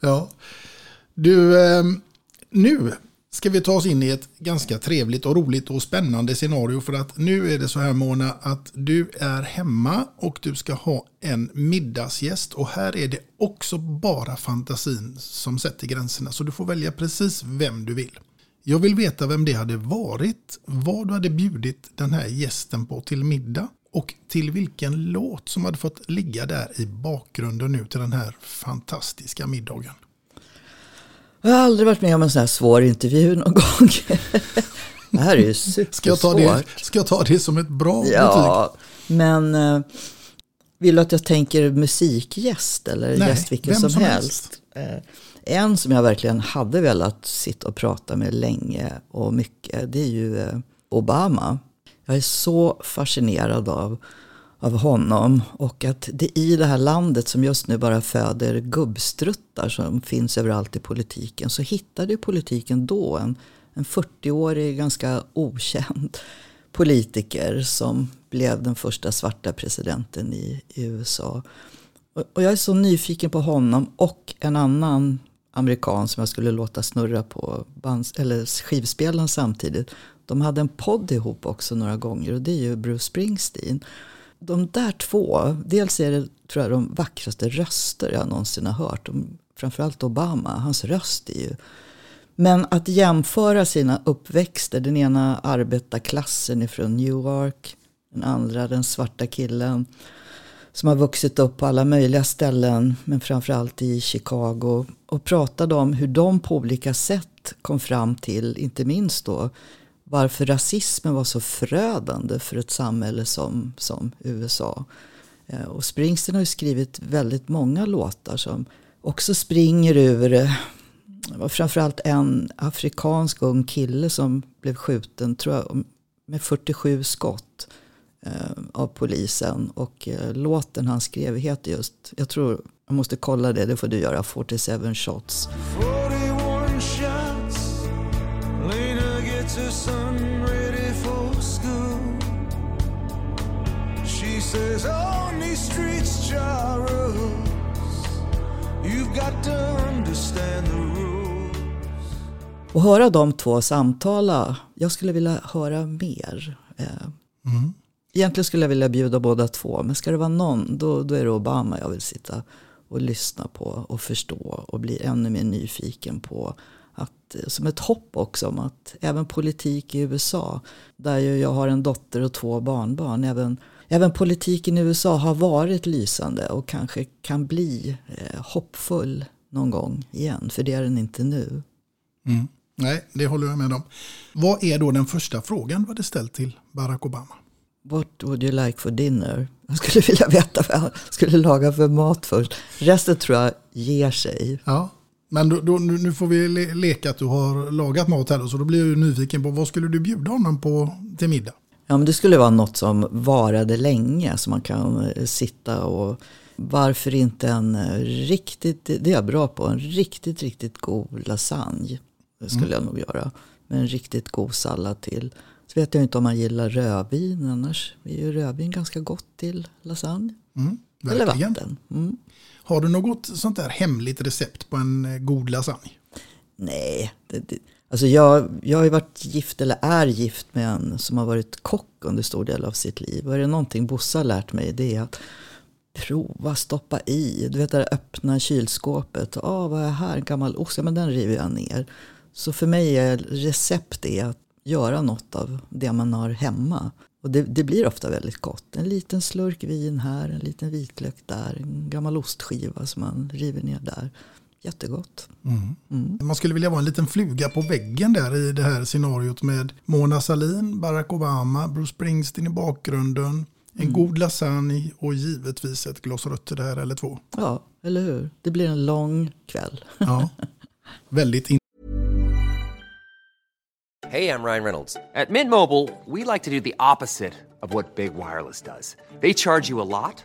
Ja. Du, eh, nu ska vi ta oss in i ett ganska trevligt och roligt och spännande scenario. För att nu är det så här Mona att du är hemma och du ska ha en middagsgäst. Och här är det också bara fantasin som sätter gränserna. Så du får välja precis vem du vill. Jag vill veta vem det hade varit, vad du hade bjudit den här gästen på till middag och till vilken låt som hade fått ligga där i bakgrunden nu till den här fantastiska middagen. Jag har aldrig varit med om en sån här svår intervju någon gång. Det här är ju supersvårt. Ska jag ta det, ska jag ta det som ett bra betyg? Ja, men eh, vill du att jag tänker musikgäst eller Nej, gäst vilken som, som helst? Eh, En som jag verkligen hade velat sitta och prata med länge och mycket, det är ju eh, Obama. Jag är så fascinerad av, av honom och att det i det här landet som just nu bara föder gubbstruttar som finns överallt i politiken så hittade ju politiken då en, en 40-årig ganska okänd politiker som blev den första svarta presidenten i, i USA. Och, och jag är så nyfiken på honom och en annan amerikan som jag skulle låta snurra på bands, eller skivspelaren samtidigt. De hade en podd ihop också några gånger och det är ju Bruce Springsteen. De där två, dels är det tror jag de vackraste röster jag någonsin har hört. De, framförallt Obama, hans röst är ju men att jämföra sina uppväxter, den ena arbetarklassen ifrån Newark, den andra den svarta killen som har vuxit upp på alla möjliga ställen, men framförallt i Chicago. Och pratade om hur de på olika sätt kom fram till, inte minst då, varför rasismen var så förödande för ett samhälle som, som USA. Eh, och Springsteen har ju skrivit väldigt många låtar som också springer ur eh, framförallt en afrikansk ung kille som blev skjuten tror jag, med 47 skott eh, av polisen. Och låten han skrev heter just, jag tror, jag måste kolla det, det får du göra, 47 shots. Says, On these streets, Charles, you've got to understand the rules. Och höra de två samtala, jag skulle vilja höra mer. Eh, Egentligen skulle jag vilja bjuda båda två, men ska det vara någon, då, då är det Obama jag vill sitta och lyssna på och förstå och bli ännu mer nyfiken på. Att, eh, som ett hopp också om att även politik i USA, där ju jag har en dotter och två barnbarn, även, även politiken i USA har varit lysande och kanske kan bli eh, hoppfull någon gång igen, för det är den inte nu. Mm. Nej, det håller jag med om. Vad är då den första frågan du hade ställt till Barack Obama? What would you like for dinner? Jag skulle vilja veta vad jag skulle laga för mat först. Resten tror jag ger sig. Ja, men då, då, nu får vi le leka att du har lagat mat här så då blir jag nyfiken på vad skulle du bjuda honom på till middag? Ja, men det skulle vara något som varade länge så man kan eh, sitta och varför inte en eh, riktigt, det är jag bra på, en riktigt, riktigt god lasagne. Det skulle jag nog göra. Med en riktigt god sallad till. Så vet jag inte om man gillar rödvin, annars är ju rödvin ganska gott till lasagne. Mm, Eller vatten. Mm. Har du något sånt där hemligt recept på en eh, god lasagne? Nej, det, det, alltså jag, jag har ju varit gift eller är gift med en som har varit kock under stor del av sitt liv. Och är det någonting Bosse har lärt mig det är att prova, stoppa i. Du vet det där öppna kylskåpet. Ja, vad är här? En gammal ost. Ja, men den river jag ner. Så för mig är recept det att göra något av det man har hemma. Och det, det blir ofta väldigt gott. En liten slurk vin här, en liten vitlök där, en gammal ostskiva som man river ner där. Jättegott. Man skulle vilja vara en liten fluga på väggen där i det här scenariot med Mona Sahlin, Barack Obama, Bruce Springsteen i bakgrunden, en god lasagne och givetvis ett glas rött här eller två. Ja, eller hur? Det blir en lång kväll. Ja, väldigt in- Hey, I'm Ryan Reynolds. At Mint Mobile, we like to do the opposite of what Big Wireless does. They charge you a lot,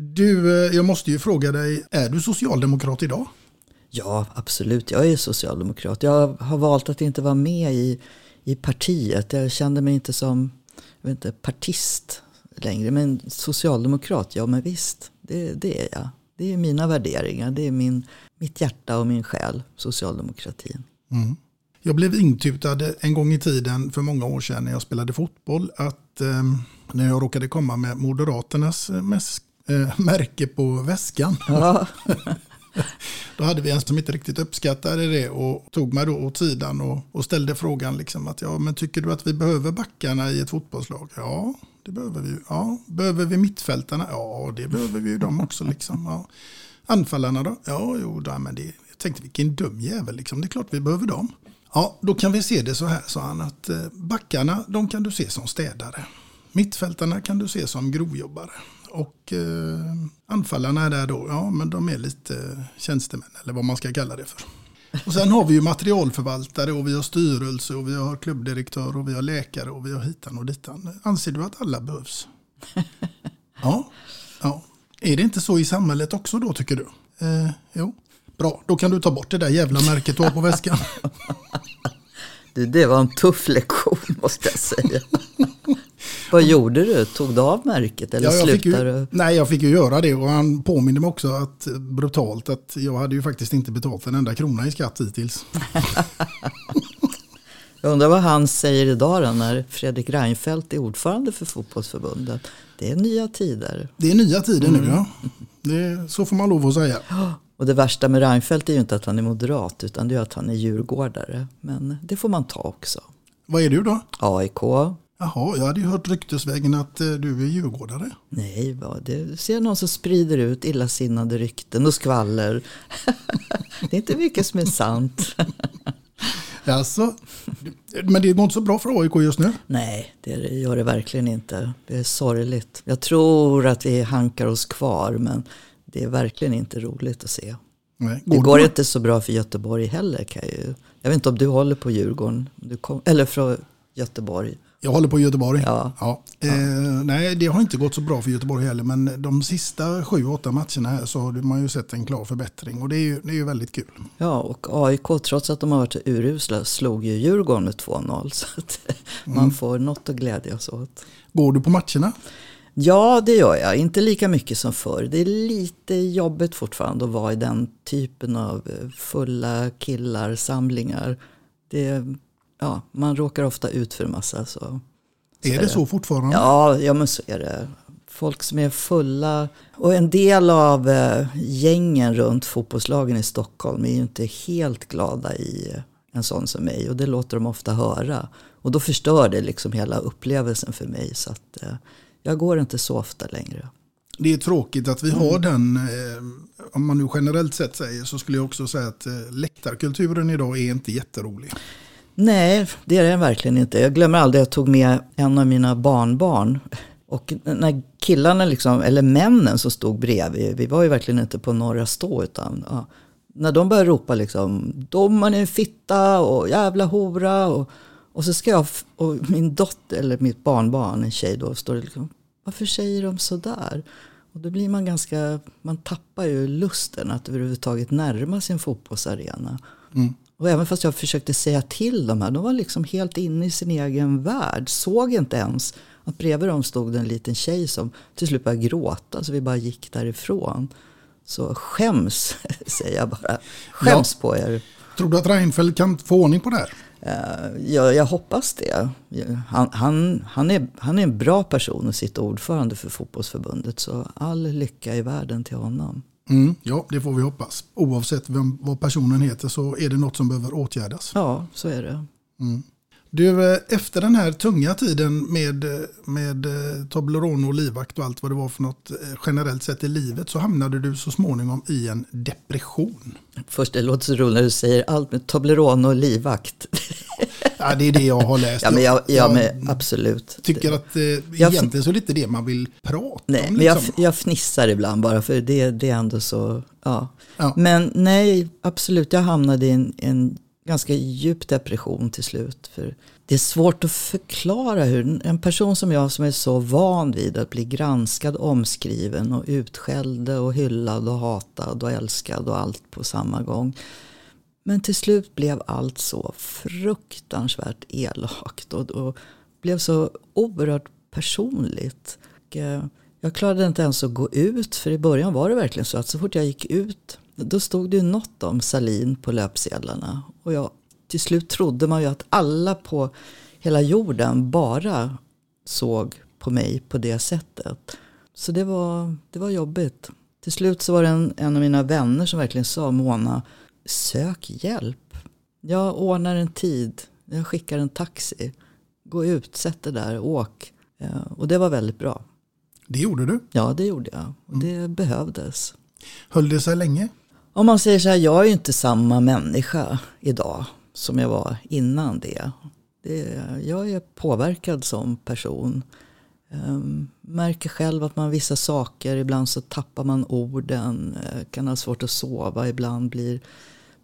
Du, eh, jag måste ju fråga dig, är du socialdemokrat idag? ja, absolut. Jag är socialdemokrat. Jag har valt att inte vara med i, i partiet. Jag kände mig inte som jag vet inte, partist längre. Men socialdemokrat, ja men visst. Det, det är jag. Det är mina värderingar. Det är min, mitt hjärta och min själ, socialdemokratin. Jag blev intutad en gång i tiden för många år sedan när jag spelade fotboll att eh, när jag råkade komma med Moderaternas eh, mäs- eh, märke på väskan. Ja, Då hade vi en som inte riktigt uppskattade det och tog mig då åt sidan och, och ställde frågan liksom att ja men tycker du att vi behöver backarna i ett fotbollslag? Ja, det behöver vi. Ja, behöver vi mittfältarna? Ja, det behöver vi ju dem också liksom. Ja. Anfallarna då? Ja, jo, då, men det, jag tänkte vilken dum jävel liksom. Det är klart vi behöver dem. Ja, då kan vi se det så här, sa han, att eh, backarna, de kan du se som städare. Mittfältarna kan du se som grovjobbare. Och eh, anfallarna är där då, ja men de är lite tjänstemän eller vad man ska kalla det för. Och sen har vi ju materialförvaltare och vi har styrelse och vi har klubbdirektör och vi har läkare och vi har hitan och ditan. Anser du att alla behövs? Ja, ja. Är det inte så i samhället också då tycker du? Eh, jo, bra. Då kan du ta bort det där jävla märket du har på väskan. du, det var en tuff lektion måste jag säga. Vad gjorde du? Tog du av märket eller Ja, slutade du? nej, jag fick ju göra det och han påminde mig också att brutalt att jag hade ju faktiskt inte betalt en enda krona i skatt hittills. Jag undrar vad han säger idag då, när Fredrik Reinfeldt är ordförande för fotbollsförbundet. Det är nya tider. Det är nya tider Mm. nu ja. Det, så får man lov att säga. Och det värsta med Reinfeldt är ju inte att han är moderat utan det är att han är djurgårdare. Men det får man ta också. Vad är du då? AIK? Jaha, jag hade ju hört ryktesvägen att eh, du är djurgårdare. Nej, vad det ser någon som sprider ut illasinnade rykten och skvaller. det är inte mycket som är sant. Alltså, men det går inte så bra för AIK just nu. Nej, det gör det verkligen inte. Det är sorgligt. Jag tror att vi hankar oss kvar men det är verkligen inte roligt att se. Nej. Det du går på- inte så bra för Göteborg heller. Kan jag, ju. jag vet inte om du håller på Djurgården, kom, eller från Göteborg. Jag håller på Göteborg. Ja. Eh, nej, det har inte gått så bra för Göteborg heller. Men de sista sju, åtta matcherna här så har man ju sett en klar förbättring. Och det är ju, det är ju väldigt kul. Ja, och AIK, trots att de har varit urusla, slog ju Djurgården med 2-0. Så att man får något att glädjas åt. Går du på matcherna? Ja, det gör jag. Inte lika mycket som förr. Det är lite jobbigt fortfarande att vara i den typen av eh, fulla killar, samlingar. Det, ja, man råkar ofta ut för en massa. Så, så Är det så fortfarande? Ja, ja, men så är det. Folk som är fulla. Och en del av eh, gängen runt fotbollslagen i Stockholm är ju inte helt glada i en sån som mig. Och det låter de ofta höra. Och då förstör det liksom hela upplevelsen för mig. Så att eh, jag går inte så ofta längre. Det är tråkigt att vi Mm. har den, eh, om man nu generellt sett säger, så skulle jag också säga att eh, läktarkulturen idag är inte jätterolig. Nej, det är den verkligen inte. Jag glömmer aldrig att jag tog med en av mina barnbarn. Och när killarna, liksom, eller männen som stod bredvid, vi var ju verkligen inte på norra stå utan ja, när de började ropa liksom domaren är en fitta och jävla hora och, och så ska jag och min dotter eller mitt barnbarn, en tjej då, står liksom varför säger de sådär? Och då blir man ganska, man tappar ju lusten att överhuvudtaget närma sig en fotbollsarena. Mm. Och även fast jag försökte säga till dem här, de var liksom helt inne i sin egen värld. Såg inte ens att bredvid dem stod en liten tjej som till slut började gråta. Så vi bara gick därifrån. Så skäms, säger jag bara. Skäms på er. Tror du att Reinfeldt kan få ordning på det här? Eh, Jag, jag hoppas det. Han, han, han, är, han är en bra person att sitta ordförande för fotbollsförbundet. Så all lycka i världen till honom. Mm, ja, det får vi hoppas. Oavsett vem, vad personen heter så är det något som behöver åtgärdas. Ja, så är det. Du, eh, efter den här tunga tiden med, eh, med eh, Toblerone och livvakt och allt vad det var för något generellt sett i livet så hamnade du så småningom i en depression. Först, det låter så roligt när du säger allt med Toblerone och livvakt. Ja, det är det jag har läst. Ja, men jag, jag med, absolut. tycker att eh, Jag- egentligen så är det inte det man vill prata Nej, om. men jag, liksom. jag fnissar ibland bara för det, det är ändå så, ja. Ja. Men nej, absolut, jag hamnade i en, en ganska djup depression till slut. För det är svårt att förklara hur en person som jag som är så van vid att bli granskad, omskriven och utskälld och hyllad och hatad och älskad och allt på samma gång. Men till slut blev allt så fruktansvärt elakt och, och blev så oerhört personligt. Och, eh, jag klarade inte ens att gå ut för i början var det verkligen så att så fort jag gick ut då stod det ju något om Salin på löpsedlarna. Och jag, till slut trodde man ju att alla på hela jorden bara såg på mig på det sättet. Så det var, det var jobbigt. Till slut så var det en, en av mina vänner som verkligen sa Mona, sök hjälp. Jag ordnar en tid, jag skickar en taxi. Gå ut, sätt dig där, åk. Eh, Och det var väldigt bra. Det gjorde du. Ja, det gjorde jag. Och det behövdes. Höll det sig länge? Om man säger så här, jag är ju inte samma människa idag som jag var innan det. det jag är påverkad som person. Um, märker själv att man vissa saker, ibland så tappar man orden, eh, kan ha svårt att sova, ibland blir,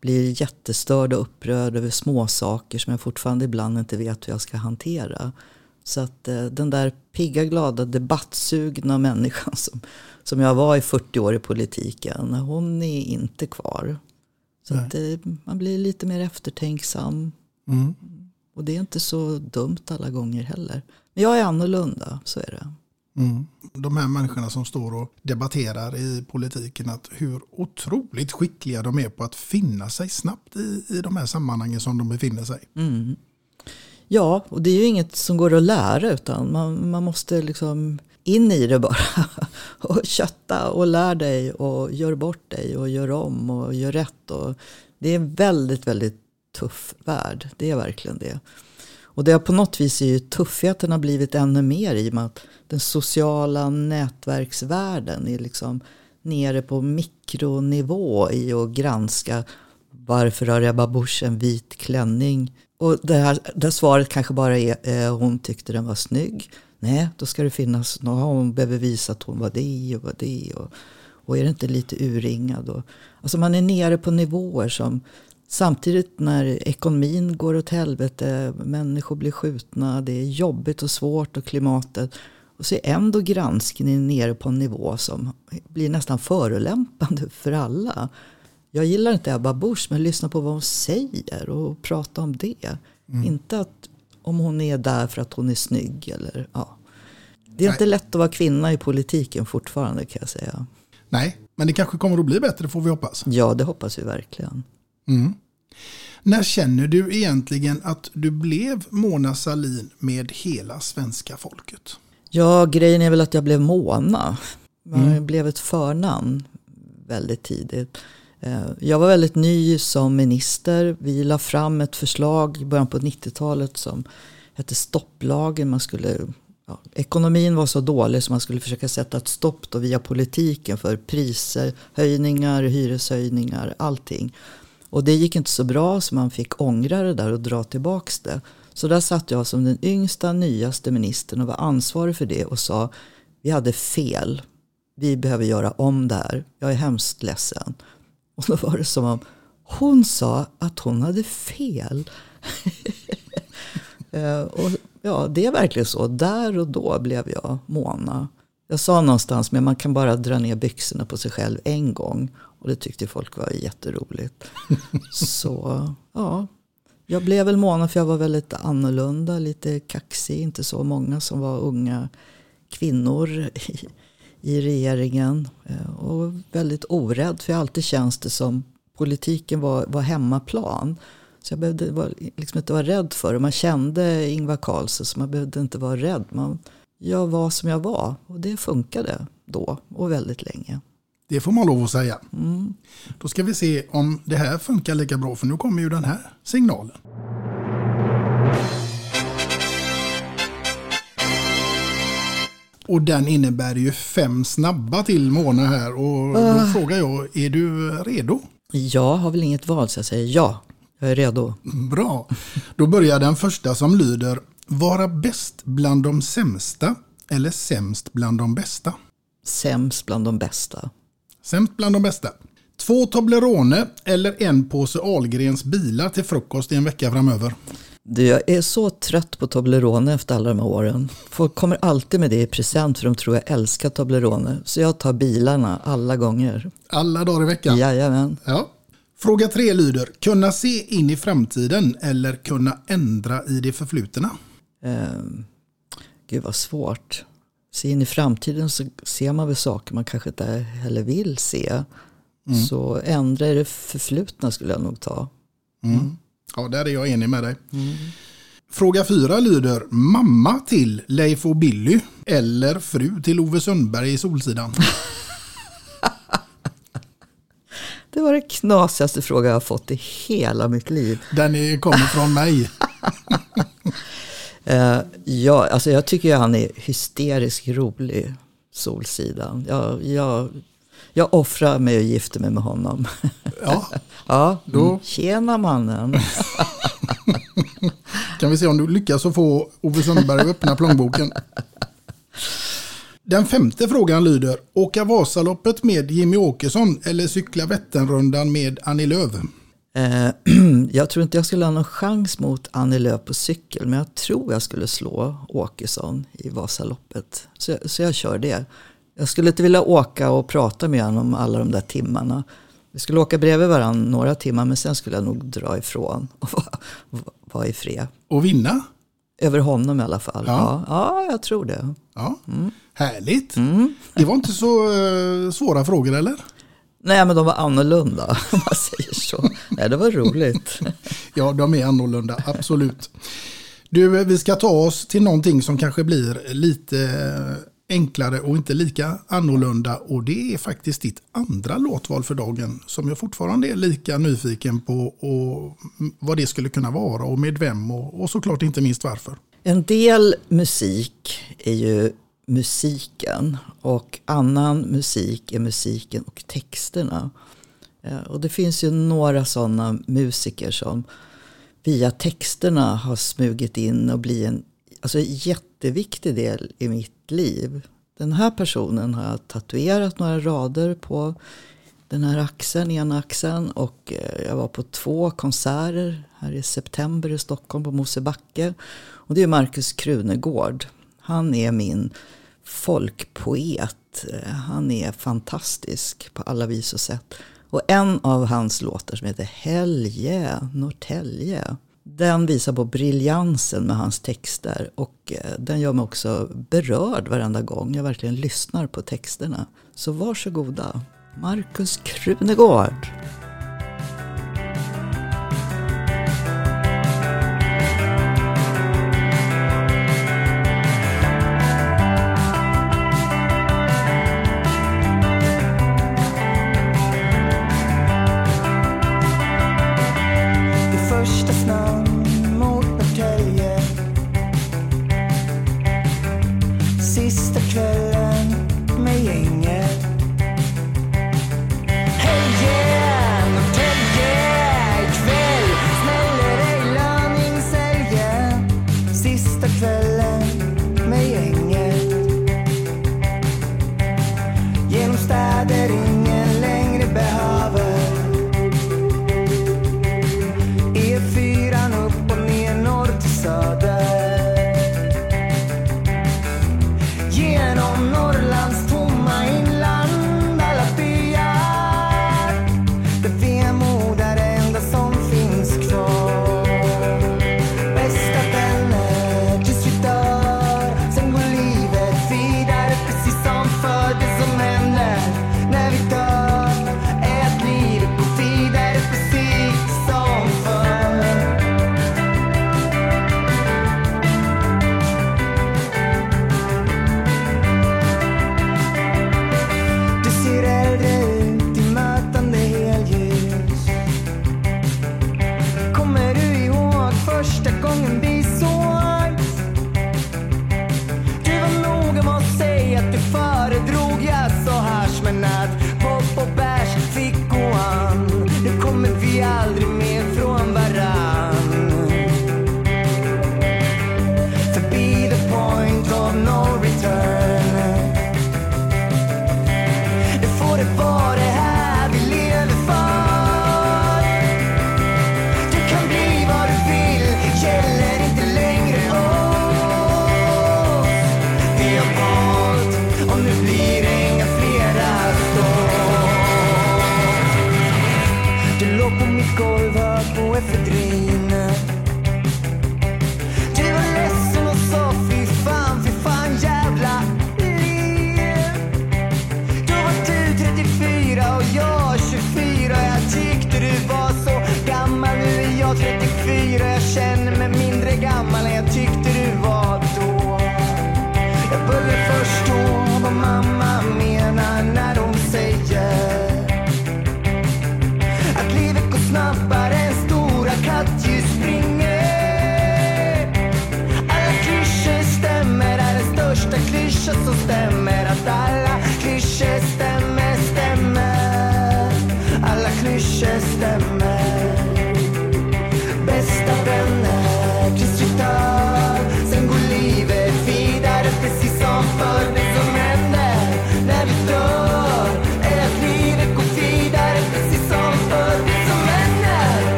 blir jättestörd och upprörd över små saker som jag fortfarande ibland inte vet hur jag ska hantera. Så att eh, den där pigga, glada, debattsugna människan som, som jag var i 40 år i politiken, hon är inte kvar. Så att, eh, man blir lite mer eftertänksam. Mm. Och det är inte så dumt alla gånger heller. Men jag är annorlunda, så är det. Mm. De här människorna som står och debatterar i politiken att hur otroligt skickliga de är på att finna sig snabbt i, i de här sammanhangen som de befinner sig. Mm. Ja, och det är ju inget som går att lära utan man, man måste liksom in i det bara. och kötta och lär dig och gör bort dig och gör om och gör rätt. Och det är en väldigt, väldigt tuff värld. Det är verkligen det. Och det har på något vis är ju tuffheten har blivit ännu mer i och med att den sociala nätverksvärlden är liksom nere på mikronivå i att granska varför har Ebba Busch en vit klänning? Och det här, det svaret kanske bara är eh, hon tyckte den var snygg. Nej, då ska det finnas, någon. hon behöver visa att hon var det och var det. Och, och är det inte lite urringad? Och, alltså man är nere på nivåer som samtidigt när ekonomin går åt helvete, människor blir skjutna, det är jobbigt och svårt och klimatet. Och så är ändå granskningen nere på en nivå som blir nästan förolämpande för alla. Jag gillar inte Ebba Busch men lyssna på vad hon säger och prata om det. Inte att om hon är där för att hon är snygg eller ja. Det är Nej. inte lätt att vara kvinna i politiken fortfarande kan jag säga. Nej, men det kanske kommer att bli bättre får vi hoppas. Ja, det hoppas vi verkligen. Mm. När känner du egentligen att du blev Mona Salin med hela svenska folket? Ja, grejen är väl att jag blev Mona. Jag blev ett förnamn väldigt tidigt. Eh, Jag var väldigt ny som minister. Vi la fram ett förslag i början på 90-talet som hette stopplagen. Man skulle, ja, ekonomin var så dålig så man skulle försöka sätta ett stopp då via politiken för priser, höjningar, hyreshöjningar, allting. Och det gick inte så bra så man fick ångra det där och dra tillbaks det. Så där satt jag som den yngsta, nyaste ministern och var ansvarig för det och sa vi hade fel. Vi behöver göra om det här. Jag är hemskt ledsen. Och då var det som om hon sa att hon hade fel. Eh, och ja, det är verkligen så. Där och då blev jag Mona. Jag sa någonstans, men man kan bara dra ner byxorna på sig själv en gång. Och det tyckte folk var jätteroligt. så ja, jag blev väl Mona för jag var väldigt annorlunda, lite kaxig. Inte så många som var unga kvinnor i, i regeringen. Eh, och väldigt orädd, för jag har alltid känns det som politiken var, var hemmaplan. Så jag behövde var, liksom inte vara rädd för det. Man kände Ingvar Carlsson så man behövde inte vara rädd. Man, jag var som jag var och det funkade då och väldigt länge. Det får man lov att säga. Mm. Då ska vi se om det här funkar lika bra för nu kommer ju den här signalen. Och den innebär ju fem snabba till Mona här och då Ah. frågar jag, är du redo? Jag har väl inget val så jag säger ja. Jag är redo. Bra. Då börjar den första som lyder Vara bäst bland de sämsta eller sämst bland de bästa? Sämst bland de bästa. Sämst bland de bästa. Två Toblerone eller en påse Ahlgrens bilar till frukost i en vecka framöver. Du, jag är så trött på Toblerone efter alla de här åren. Folk kommer alltid med det i present för de tror jag älskar Toblerone. Så jag tar bilarna alla gånger. Alla dagar i veckan. Jajamän. Ja. Fråga tre lyder Kunna se in i framtiden eller kunna ändra i det förflutna? Eh, gud vad svårt. Se in i framtiden så ser man väl saker man kanske inte heller vill se. Så ändra i det förflutna skulle jag nog ta. Ja, där är jag enig med dig. Fråga fyra lyder Mamma till Leif och Billy eller fru till Ove Sundberg i Solsidan? Det var det knasigaste fråga jag har fått i hela mitt liv. Den kommer från mig. Eh, ja, alltså jag tycker han är hysteriskt rolig, Solsidan. Jag, jag, jag offrar mig och gifter mig med honom. Ja, ja, Då- mm. tjena mannen. kan vi se om du lyckas att få Ove Sundberg att öppna plånboken. Den femte frågan lyder Åka Vasaloppet med Jimmy Åkesson eller cykla Vätternrundan med Annie Lööf? Eh, jag tror inte jag skulle ha någon chans mot Annie Lööf på cykel. Men jag tror jag skulle slå Åkesson i Vasaloppet. Så, så jag kör det. Jag skulle inte vilja åka och prata med honom alla de där timmarna. Vi skulle åka bredvid varandra några timmar men sen skulle jag nog dra ifrån och vara, vara i fred. Och vinna? Över honom i alla fall. Ja. Ja, ja jag tror det. Ja, härligt. Det var inte så eh, svåra frågor eller? Nej men de var annorlunda om man säger så. Nej det var roligt. Ja, de är annorlunda, absolut. Du, vi ska ta oss till någonting som kanske blir lite enklare och inte lika annorlunda. Och det är faktiskt ditt andra låtval för dagen som jag fortfarande är lika nyfiken på och vad det skulle kunna vara och med vem och, och såklart inte minst varför. En del musik är ju musiken och annan musik är musiken och texterna. Eh, och det finns ju några sådana musiker som via texterna har smugit in och blivit en alltså, jätteviktig del i mitt liv. Den här personen har jag tatuerat några rader på den här axeln, ena axeln. Och eh, jag var på två konserter här i september i Stockholm på Mosebacke. Och det är Markus Krunegård. Han är min folkpoet. Eh, han är fantastisk på alla vis och sätt. Och en av hans låtar som heter Helge, Norrtälje. Den visar på briljansen med hans texter. Och eh, den gör mig också berörd varenda gång jag verkligen lyssnar på texterna. Så varsågoda. Markus Krunegård. Sista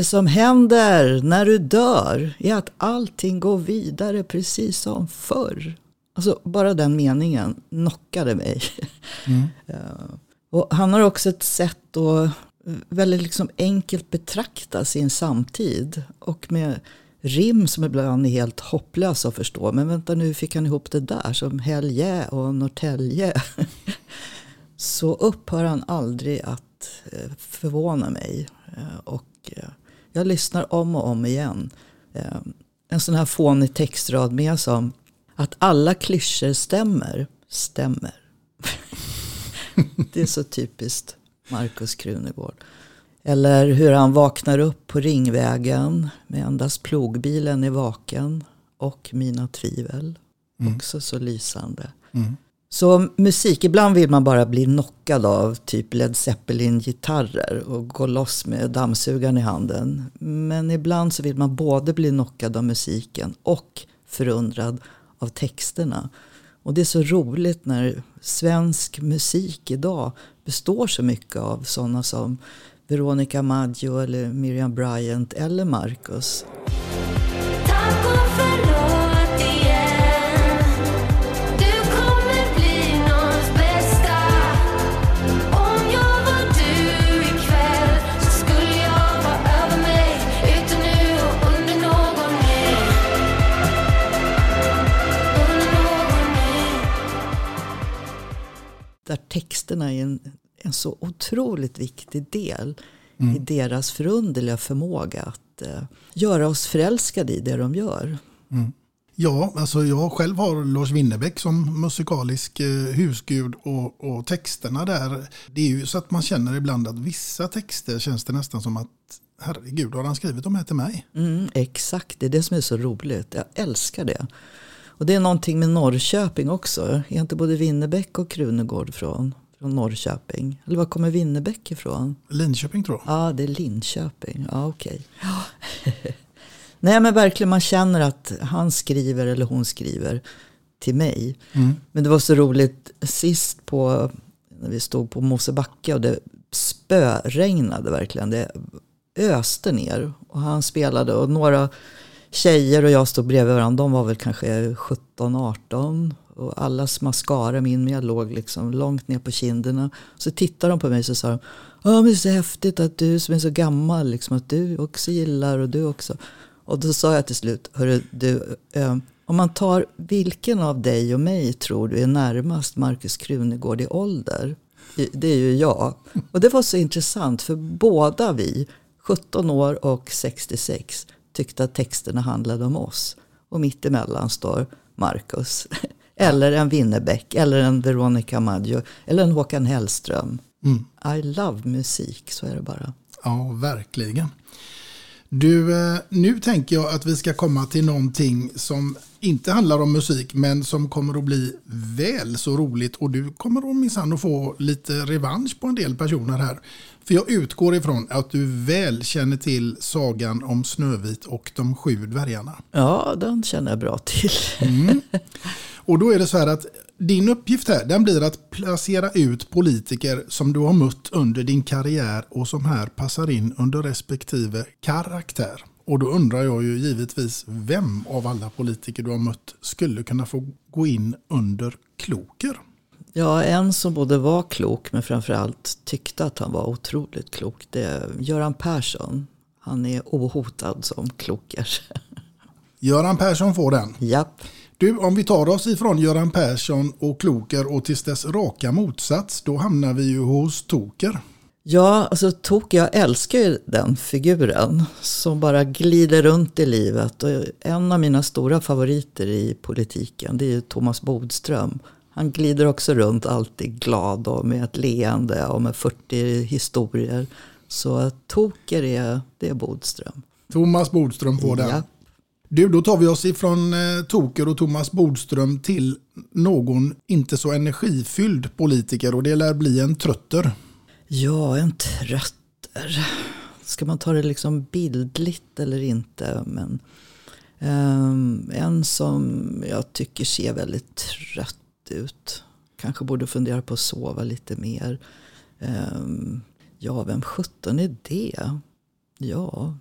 Det som händer när du dör är att allting går vidare precis som förr. Alltså bara den meningen knockade mig. Eh, Och han har också ett sätt att väldigt liksom enkelt betrakta sin samtid. Och med rim som ibland är helt hopplösa att förstå. Men vänta nu, fick han ihop det där? Som Helge och Norrtälje. Så upphör han aldrig att eh, förvåna mig. Eh, Och jag lyssnar om och om igen. Eh, En sån här fånig textrad med som att alla klyschor stämmer, stämmer. Det är så typiskt Markus Krunegård. Eller hur han vaknar upp på Ringvägen med endast plogbilen är vaken och mina tvivel. Också så lysande. Så musik, ibland vill man bara bli knockad av typ Led Zeppelin-gitarrer och gå loss med dammsugaren i handen. Men ibland så vill man både bli knockad av musiken och förundrad av texterna. Och det är så roligt när svensk musik idag består så mycket av sådana som Veronica Maggio eller Miriam Bryant eller Marcus. Texterna är en, en så otroligt viktig del Mm. i deras förunderliga förmåga att eh, göra oss förälskade i det de gör. Ja, alltså jag själv har Lars Winnerbäck som musikalisk eh, husgud och, och texterna där. Det är ju så att man känner ibland att vissa texter känns det nästan som att herregud, har han skrivit de här till mig? Mm, exakt, det är det som är så roligt. Jag älskar det. Och det är någonting med Norrköping också. Är inte både Winnerbäck och Krunegård från, från Norrköping? Eller var kommer Winnerbäck ifrån? Linköping tror jag. Ja, det är Linköping. Ja, okej. Nej, men verkligen man känner att han skriver eller hon skriver till mig. Mm. Men det var så roligt sist på när vi stod på Mosebacke och det spöregnade verkligen. Det öste ner och han spelade och några tjejer och jag stod bredvid varandra. De var väl kanske 17-18 och allas mascara, min med, låg liksom långt ner på kinderna. Så tittade de på mig och sa de, Åh, men det är så häftigt att du som är så gammal, liksom, att du också gillar och du också. Och då sa jag till slut, hörru du, eh, om man tar vilken av dig och mig tror du är närmast Markus Krunegård i ålder? Det är ju jag. Och det var så intressant för båda vi, 17 år och 66, tyckte att texterna handlade om oss. Och mitt emellan står Marcus. Eller en Winnerbäck, eller en Veronica Maggio, eller en Håkan Hellström. I love musik, så är det bara. Ja, verkligen. Du, eh, nu tänker jag att vi ska komma till någonting som inte handlar om musik men som kommer att bli väl så roligt och du kommer att minsann att få lite revansch på en del personer här. För jag utgår ifrån att du väl känner till sagan om Snövit och de sju dvärgarna. Ja, den känner jag bra till. Och då är det så här att din uppgift här den blir att placera ut politiker som du har mött under din karriär och som här passar in under respektive karaktär. Och då undrar jag ju givetvis vem av alla politiker du har mött skulle kunna få gå in under kloker. Ja, en som både var klok men framförallt tyckte att han var otroligt klok. Det är Göran Persson. Han är ohotad som kloker. Göran Persson får den. Japp. Du, om vi tar oss ifrån Göran Persson och Kloker och tills dess raka motsats, då hamnar vi ju hos Toker. Ja, alltså Tok, jag älskar ju den figuren som bara glider runt i livet. Och en av mina stora favoriter i politiken det är ju Thomas Bodström. Han glider också runt alltid glad och med ett leende och med 40 historier. Så Toker är, det är Bodström. Thomas Bodström den. Ja. Du, då tar vi oss ifrån eh, Toker och Thomas Bodström till någon inte så energifylld politiker och det lär bli en trötter. Ja, en trötter. Ska man ta det liksom bildligt eller inte? Men eh, en som jag tycker ser väldigt trött ut. Kanske borde fundera på att sova lite mer. Eh, ja, vem sjutton är det? Ja,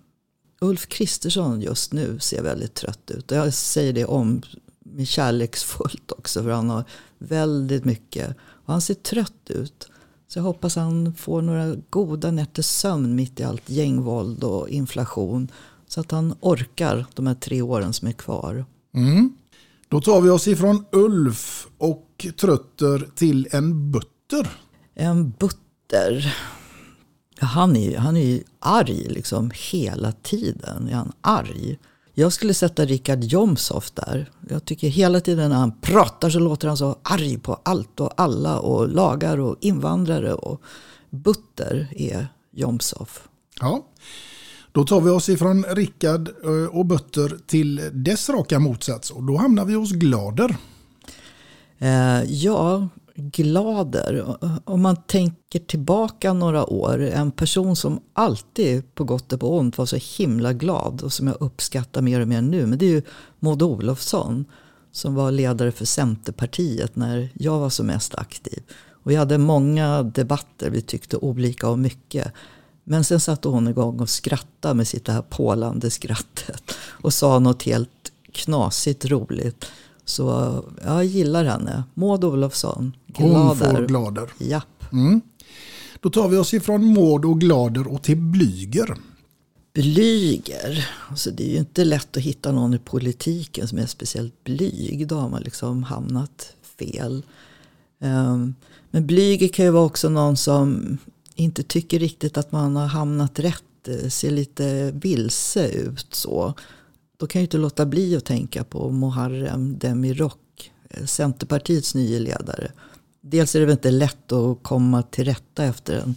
Ulf Kristersson just nu ser väldigt trött ut. Och jag säger det om med kärleksfullt också. För han har väldigt mycket. Och han ser trött ut. Så jag hoppas han får några goda nätters sömn mitt i allt gängvåld och inflation. Så att han orkar de här tre åren som är kvar. Mm. Då tar vi oss ifrån Ulf och trötter till en butter. En butter. Han är, han är ju arg liksom hela tiden. Är han arg? Jag skulle sätta Richard Jomshof där. Jag tycker hela tiden när han pratar så låter han så arg på allt och alla och lagar och invandrare. Och butter är Jomshof. Ja. Då tar vi oss ifrån Rickard eh, och Butter till dess raka motsats och då hamnar vi hos Glader. Eh, ja, Glader. Om man tänker tillbaka några år. En person som alltid på gott och på ont var så himla glad och som jag uppskattar mer och mer nu. Men det är ju Maud Olofsson som var ledare för Centerpartiet när jag var som mest aktiv. Och vi hade många debatter, vi tyckte olika om mycket. Men sen satte hon igång och skrattade med sitt det här pålande skrattet. Och sa något helt knasigt roligt. Så jag gillar henne. Maud Olofsson. Hon får Glader. Glader. Japp. Mm. Då tar vi oss ifrån Maud och Glader och till Blyger. Blyger. Alltså det är ju inte lätt att hitta någon i politiken som är speciellt blyg. Då har man liksom hamnat fel. Ehm, Men Blyger kan ju vara också någon som inte tycker riktigt att man har hamnat rätt. eh, Ser lite vilse ut så. Då kan jag ju inte låta bli att tänka på Muharrem Demirok, eh, Centerpartiets nye ledare. Dels är det väl inte lätt att komma till rätta efter en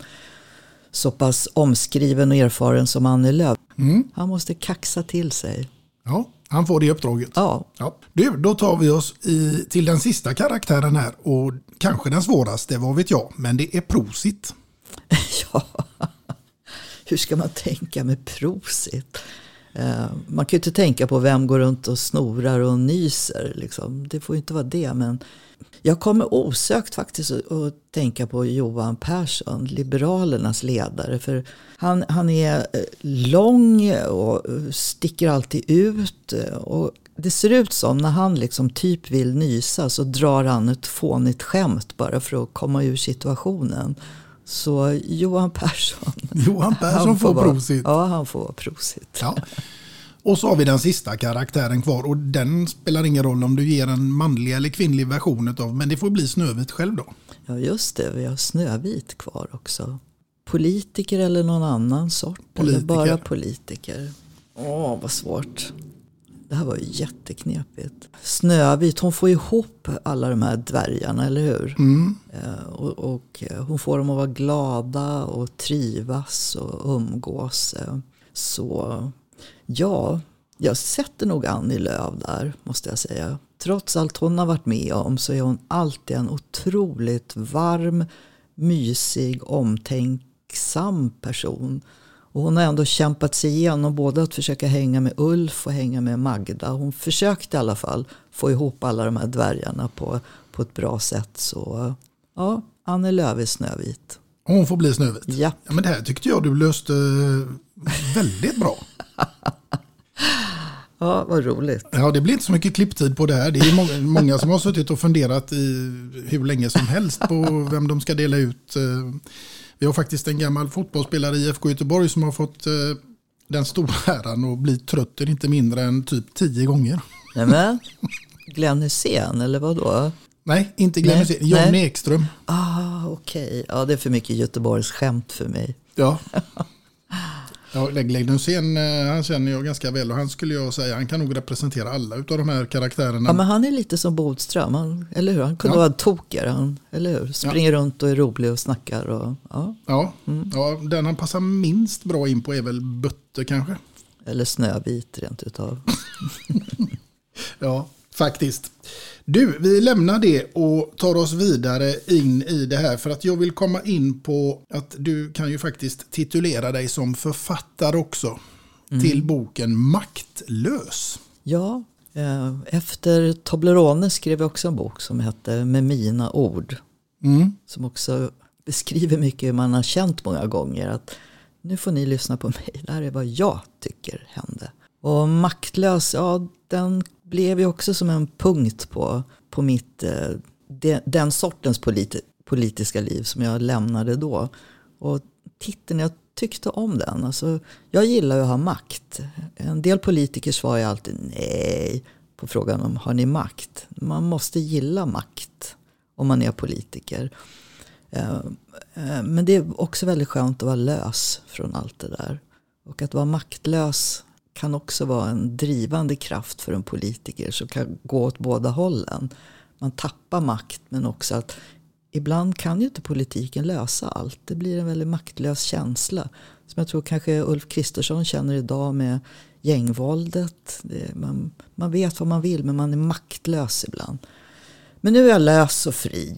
så pass omskriven och erfaren som Annie Lööf. Mm. Han måste kaxa till sig. Ja, han får det uppdraget. Ja. Ja. Du, då tar vi oss i, till den sista karaktären här och kanske den svåraste, vad vet jag, men det är Prosit. ja, hur ska man tänka med prosit? Eh, man kan ju inte tänka på vem går runt och snorar och nyser. Liksom. Det får ju inte vara det. Men jag kommer osökt faktiskt att tänka på Johan Persson, Liberalernas ledare. För han, han är eh, lång och eh, sticker alltid ut. Och det ser ut som när han liksom typ vill nysa så drar han ett fånigt skämt bara för att komma ur situationen. Så Johan Persson. Johan Persson får vara- prosit. Ja, han får prosit. Ja. Och så har vi den sista karaktären kvar och den spelar ingen roll om du ger en manlig eller kvinnlig version av, men det får bli Snövit själv då. Ja, just det. Vi har Snövit kvar också. Politiker eller någon annan sort? Politiker. Eller bara politiker? Åh, vad svårt. Det här var ju jätteknepigt. Snövit, hon får ihop alla de här dvärgarna, eller hur? Mm. Eh, Och, och eh, hon får dem att vara glada och trivas och umgås. eh. Så ja, jag sätter nog Annie Lööf där, måste jag säga. Trots allt hon har varit med om så är hon alltid en otroligt varm, mysig, omtänksam person. Och hon har ändå kämpat sig igenom både att försöka hänga med Ulf och hänga med Magda. Hon försökte i alla fall få ihop alla de här dvärgarna på, på ett bra sätt. Så ja, Annie Lööf är Snövit. Hon får bli Snövit. Ja. ja men det här tyckte jag du löste väldigt bra. Ja, vad roligt. Ja, det blir inte så mycket klipptid på det här. Det är många, många som har suttit och funderat i hur länge som helst på vem de ska dela ut. Vi har faktiskt en gammal fotbollsspelare i IFK Göteborg som har fått eh, den stora äran att bli trött inte mindre än typ tio gånger. Nämen, Glenn Hysén eller vad då? Nej, inte Glenn Hysén. John nej. Ekström. Ah, okej. Ja, det är för mycket Göteborgs skämt för mig. Ja. Ja, Glenn Hysén eh, han känner jag ganska väl och han skulle jag säga, han kan nog representera alla utav de här karaktärerna. Ja, men han är lite som Bodström, han, eller hur? Han kunde Ja. vara tokigare, han, eller hur? Springer runt och är rolig och snackar. Och, ja. Ja, ja, den han passar minst bra in på är väl Bötte kanske. Eller Snövit rent utav. Ja, faktiskt. Du, vi lämnar det och tar oss vidare in i det här för att jag vill komma in på att du kan ju faktiskt titulera dig som författare också till boken Maktlös. Ja, eh, efter Toblerone skrev jag också en bok som hette Med mina ord. Mm. Som också beskriver mycket hur man har känt många gånger. Att nu får ni lyssna på mig, det här är vad jag tycker hände. Och maktlös, ja den blev ju också som en punkt på, på mitt, eh, de, den sortens politi, politiska liv som jag lämnade då. Och titeln, jag tyckte om den. Alltså, jag gillar ju att ha makt. En del politiker svarar alltid nej på frågan om har ni makt. Man måste gilla makt om man är politiker. Eh, eh, men det är också väldigt skönt att vara lös från allt det där. Och att vara maktlös kan också vara en drivande kraft för en politiker som kan gå åt båda hållen. Man tappar makt men också att ibland kan ju inte politiken lösa allt. Det blir en väldigt maktlös känsla. Som jag tror kanske Ulf Kristersson känner idag med gängvåldet. Det, man, man vet vad man vill men man är maktlös ibland. Men nu är jag lös och fri.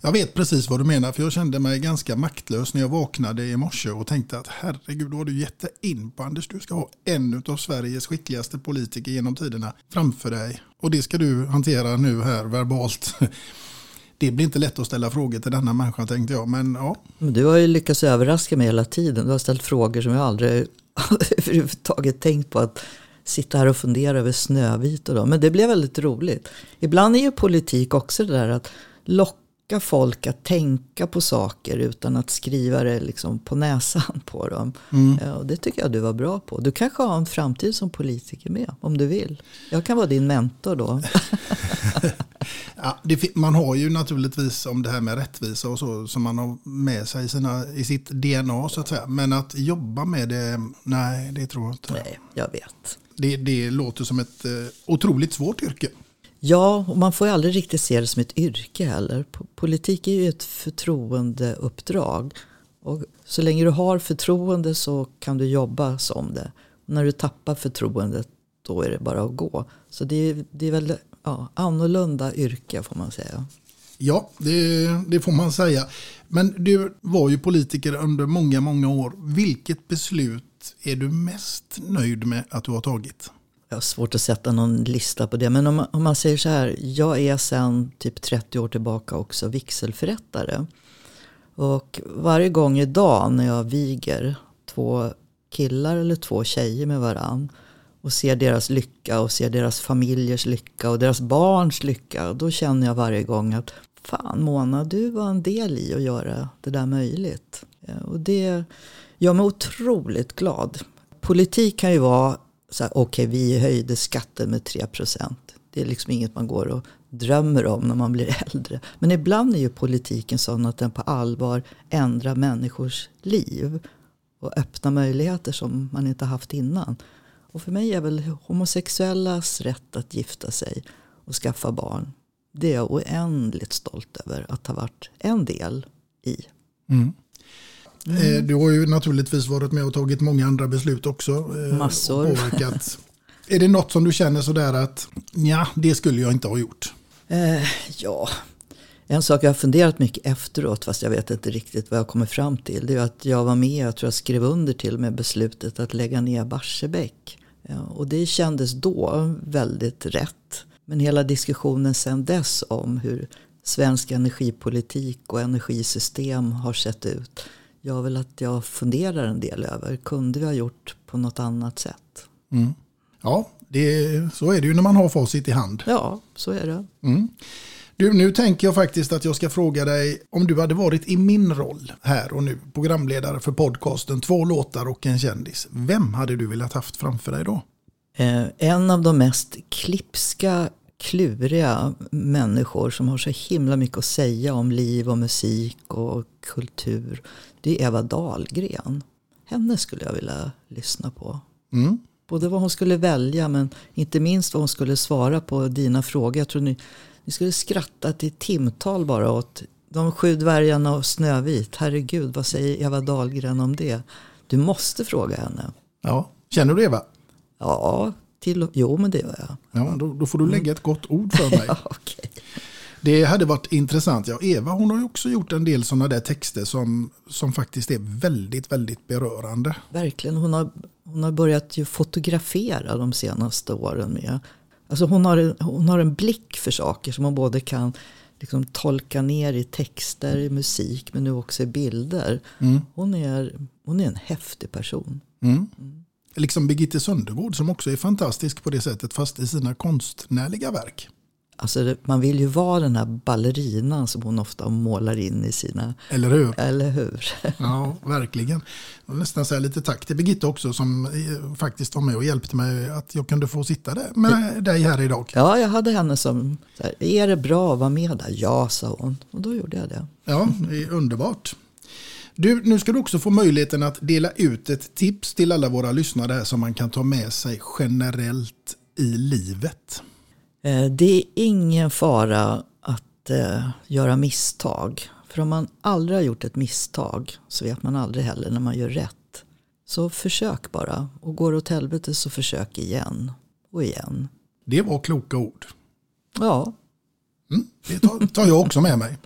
Jag vet precis vad du menar för jag kände mig ganska maktlös när jag vaknade i morse och tänkte att herregud, då har du gett in på Anders. Du ska ha en av Sveriges skickligaste politiker genom tiderna framför dig. Och det ska du hantera nu här verbalt. Det blir inte lätt att ställa frågor till denna människa tänkte jag, men ja. Men du har ju lyckats överraska mig hela tiden. Du har ställt frågor som jag aldrig överhuvudtaget tänkt på att sitta här och fundera över Snövit och då. Men det blev väldigt roligt. Ibland är ju politik också det där att locka folk att tänka på saker utan att skriva det liksom på näsan på dem. Eh, Och det tycker jag du var bra på. Du kanske har en framtid som politiker med om du vill. Jag kan vara din mentor då. Ja, det, man har ju naturligtvis om det här med rättvisa och så som man har med sig i, sina, i sitt DNA så att säga. Men att jobba med det, nej det tror jag inte. Nej, jag vet. Det, det låter som ett eh, otroligt svårt yrke. Ja, och man får ju aldrig riktigt se det som ett yrke heller. Po- Politik är ju ett förtroendeuppdrag. Och så länge du har förtroende så kan du jobba som det. Och när du tappar förtroendet då är det bara att gå. Så det är, det är väl ja, annorlunda yrke får man säga. Ja, det, det får man säga. Men du var ju politiker under många, många år. Vilket beslut är du mest nöjd med att du har tagit? Jag har svårt att sätta någon lista på det. Men om man, om man säger så här. Jag är sedan typ 30 år tillbaka också vigselförrättare. Och varje gång idag när jag viger två killar eller två tjejer med varann. Och ser deras lycka och ser deras familjers lycka och deras barns lycka. Då känner jag varje gång att fan Mona, du var en del i att göra det där möjligt. Eh, och det gör mig otroligt glad. Politik kan ju vara så här, okej vi höjde skatten med 3 procent. Det är liksom inget man går och drömmer om när man blir äldre. Men ibland är ju politiken sån att den på allvar ändrar människors liv. Och öppnar möjligheter som man inte haft innan. Och för mig är väl homosexuellas rätt att gifta sig och skaffa barn. Det är jag oändligt stolt över att ha varit en del i. Mm. Eh, Du har ju naturligtvis varit med och tagit många andra beslut också. eh, Massor. Påverkat. är det något som du känner sådär att ja, det skulle jag inte ha gjort? Eh, ja, en sak jag har funderat mycket efteråt, fast jag vet inte riktigt vad jag kommer fram till, det är att jag var med, jag tror jag skrev under till med beslutet att lägga ner Barsebäck. Ja, och det kändes då väldigt rätt. Men hela diskussionen sedan dess om hur svensk energipolitik och energisystem har sett ut, gör väl att jag funderar en del över, kunde vi ha gjort på något annat sätt? Mm. Ja, det, så är det ju när man har facit i hand. Ja, så är det. Mm. Du, nu tänker jag faktiskt att jag ska fråga dig om du hade varit i min roll här och nu, programledare för podcasten Två låtar och en kändis. Vem hade du velat haft framför dig då? Eh, en av de mest klipska, kluriga människor som har så himla mycket att säga om liv och musik och kultur. Det är Eva Dahlgren. Henne skulle jag vilja lyssna på. Mm. Både vad hon skulle välja men inte minst vad hon skulle svara på dina frågor. Jag tror ni, ni skulle skratta till timtal bara åt de sju dvärgarna och Snövit. Herregud, vad säger Eva Dahlgren om det? Du måste fråga henne. Ja, känner du Eva? Ja, till, jo men det gör jag. Ja, då, då får du lägga ett gott ord för mig. Ja, okej. Det hade varit intressant. Ja, Eva hon har ju också gjort en del sådana där texter som, som faktiskt är väldigt, väldigt berörande. Verkligen, hon har, hon har börjat ju fotografera de senaste åren med. Alltså hon, har, en- hon har en blick för saker som hon både kan liksom tolka ner i texter, i musik men nu också i bilder. Mm. Hon, är, hon är en häftig person. Mm. Liksom Birgitte Söndergaard som också är fantastisk på det sättet fast i sina konstnärliga verk. Alltså man vill ju vara den här ballerinan som hon ofta målar in i sina... Eller hur? Eller hur? Ja, verkligen. Jag vill nästan säga lite tack till Birgitta också som eh, faktiskt var med och hjälpte mig att jag kunde få sitta där med dig här idag. Ja, jag hade henne som, här, är det bra att vara med där? Ja, sa hon. Och då gjorde jag det. Ja, det är underbart. Du, nu ska du också få möjligheten att dela ut ett tips till alla våra lyssnare här som man kan ta med sig generellt i livet. Eh, Det är ingen fara att eh, göra misstag. För om man aldrig har gjort ett misstag så vet man aldrig heller när man gör rätt. Så försök bara. Och går det åt helvete så försök igen. Och igen. Det var kloka ord. Ja, Mm, det tar, tar jag också med mig.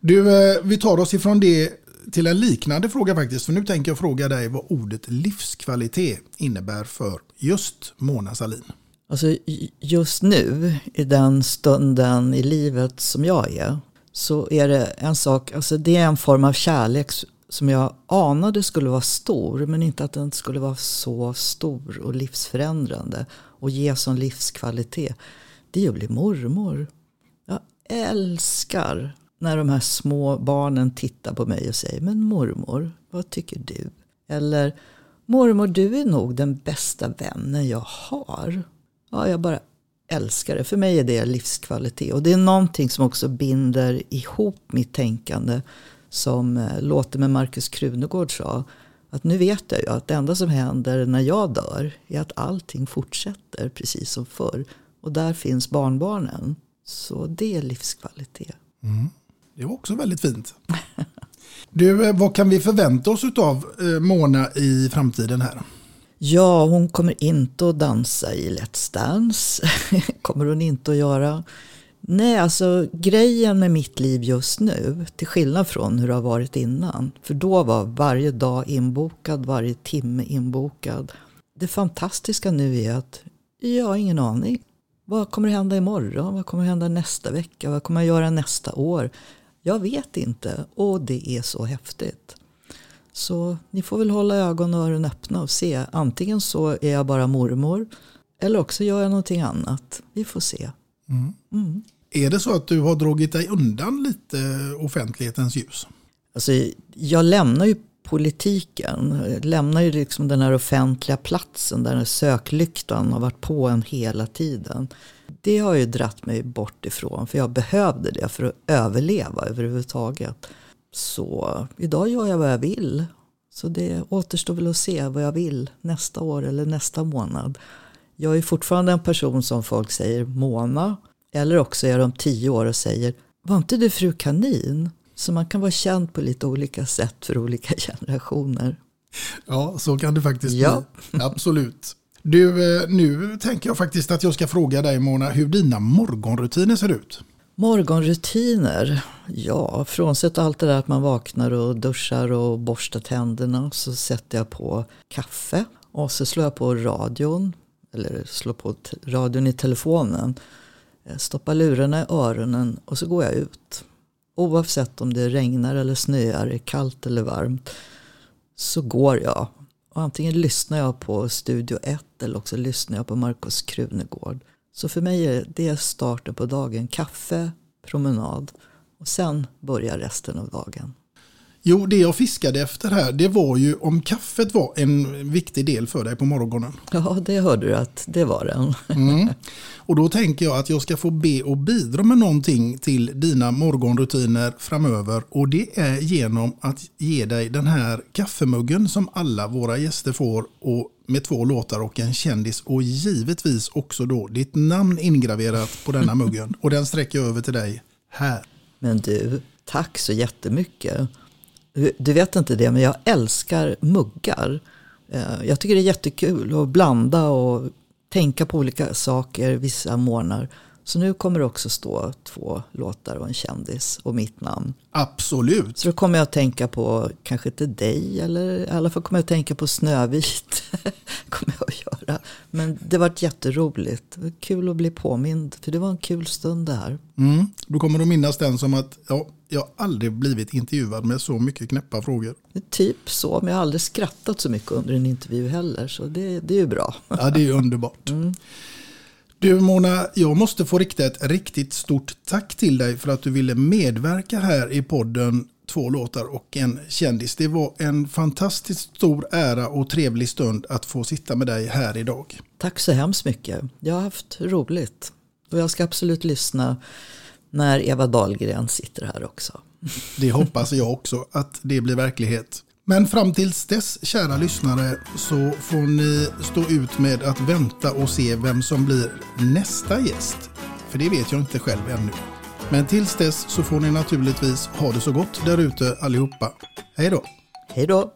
Du, eh, vi tar oss ifrån det till en liknande fråga faktiskt. För nu tänker jag fråga dig vad ordet livskvalitet innebär för just Mona Salin. alltså just nu i den stunden i livet som jag är. Så är det en sak, alltså det är en form av kärlek som jag anade skulle vara stor. Men inte att den skulle vara så stor och livsförändrande. Och ge sån livskvalitet. Det är att bli mormor. Jag älskar när de här små barnen tittar på mig och säger Men mormor, vad tycker du? Eller Mormor, du är nog den bästa vännen jag har. Ja, jag bara älskar det. För mig är det livskvalitet. Och det är någonting som också binder ihop mitt tänkande. Som eh, låter med Markus Krunegård sa. Att nu vet jag ju att det enda som händer när jag dör är att allting fortsätter precis som förr. Och där finns barnbarnen. Så det är livskvalitet. Mm. Det var också väldigt fint. Du, eh, vad kan vi förvänta oss av eh, Mona i framtiden här? Ja, hon kommer inte att dansa i Let's Dance. kommer hon inte att göra. Nej, alltså grejen med mitt liv just nu, till skillnad från hur det har varit innan. För då var varje dag inbokad, varje timme inbokad. Det fantastiska nu är att jag har ingen aning. Vad kommer hända imorgon? Vad kommer hända nästa vecka? Vad kommer jag göra nästa år? Jag vet inte och det är så häftigt. Så ni får väl hålla ögon och öron öppna och se. Antingen så är jag bara mormor eller också gör jag någonting annat. Vi får se. Mm. Mm. Är det så att du har dragit dig undan lite offentlighetens ljus? Alltså, jag lämnar ju politiken. Jag lämnar ju liksom den här offentliga platsen där den söklyktan har varit på en hela tiden. Det har ju dratt mig bort ifrån för jag behövde det för att överleva överhuvudtaget. Så idag gör jag vad jag vill. Så det återstår väl att se vad jag vill nästa år eller nästa månad. Jag är fortfarande en person som folk säger Mona. Eller också är om tio år och säger Var inte du fru kanin? Så man kan vara känd på lite olika sätt för olika generationer. Ja, så kan det faktiskt Ja. bli. Absolut. Du, eh, nu tänker jag faktiskt att jag ska fråga dig Mona hur dina morgonrutiner ser ut. Morgonrutiner. Ja, frånsett allt det där att man vaknar och duschar och borstar tänderna så sätter jag på kaffe och så slår jag på radion eller slår på radion i telefonen. Eh, stoppar lurarna i öronen och så går jag ut. Oavsett om det regnar eller snöar, är kallt eller varmt så går jag. Och antingen lyssnar jag på Studio 1 eller också lyssnar jag på Markus Krunegård. Så för mig är det starten på dagen. Kaffe, promenad och sen börjar resten av dagen. Jo, det jag fiskade efter här, det var ju om kaffet var en viktig del för dig på morgonen. Ja, det hörde du att det var den. Mm. Och då tänker jag att jag ska få be och bidra med någonting till dina morgonrutiner framöver. Och det är genom att ge dig den här kaffemuggen som alla våra gäster får. Och med två låtar och en kändis. Och givetvis också då ditt namn ingraverat på denna muggen. Och den sträcker jag över till dig här. Men du, tack så jättemycket. Du- vet inte det, men jag älskar muggar. Eh, jag tycker det är jättekul att blanda och tänka på olika saker vissa morgnar. Så nu kommer det också stå två låtar och en kändis och mitt namn. Absolut. Så då kommer jag att tänka på, kanske inte dig, eller i alla fall kommer jag att tänka på Snövit. kommer jag att göra. Men det var jätteroligt. Var kul att bli påmind, för det var en kul stund det här. Mm. Då kommer du minnas den som att ja, jag har aldrig blivit intervjuad med så mycket knäppa frågor. Typ så, men jag har aldrig skrattat så mycket under en intervju heller. Så det, det är ju bra. Ja, det är underbart. Du Mona, jag måste få rikta ett riktigt stort tack till dig för att du ville medverka här i podden Två låtar och en kändis. Det var en fantastiskt stor ära och trevlig stund att få sitta med dig här idag. Tack så hemskt mycket. Jag har haft roligt. Och jag ska absolut lyssna när Eva Dahlgren sitter här också. Det hoppas jag också att det blir verklighet. Men fram tills dess, kära lyssnare, så får ni stå ut med att vänta och se vem som blir nästa gäst. För det vet jag inte själv ännu. Men tills dess så får ni naturligtvis ha det så gott där ute allihopa. Hej då! Hej då!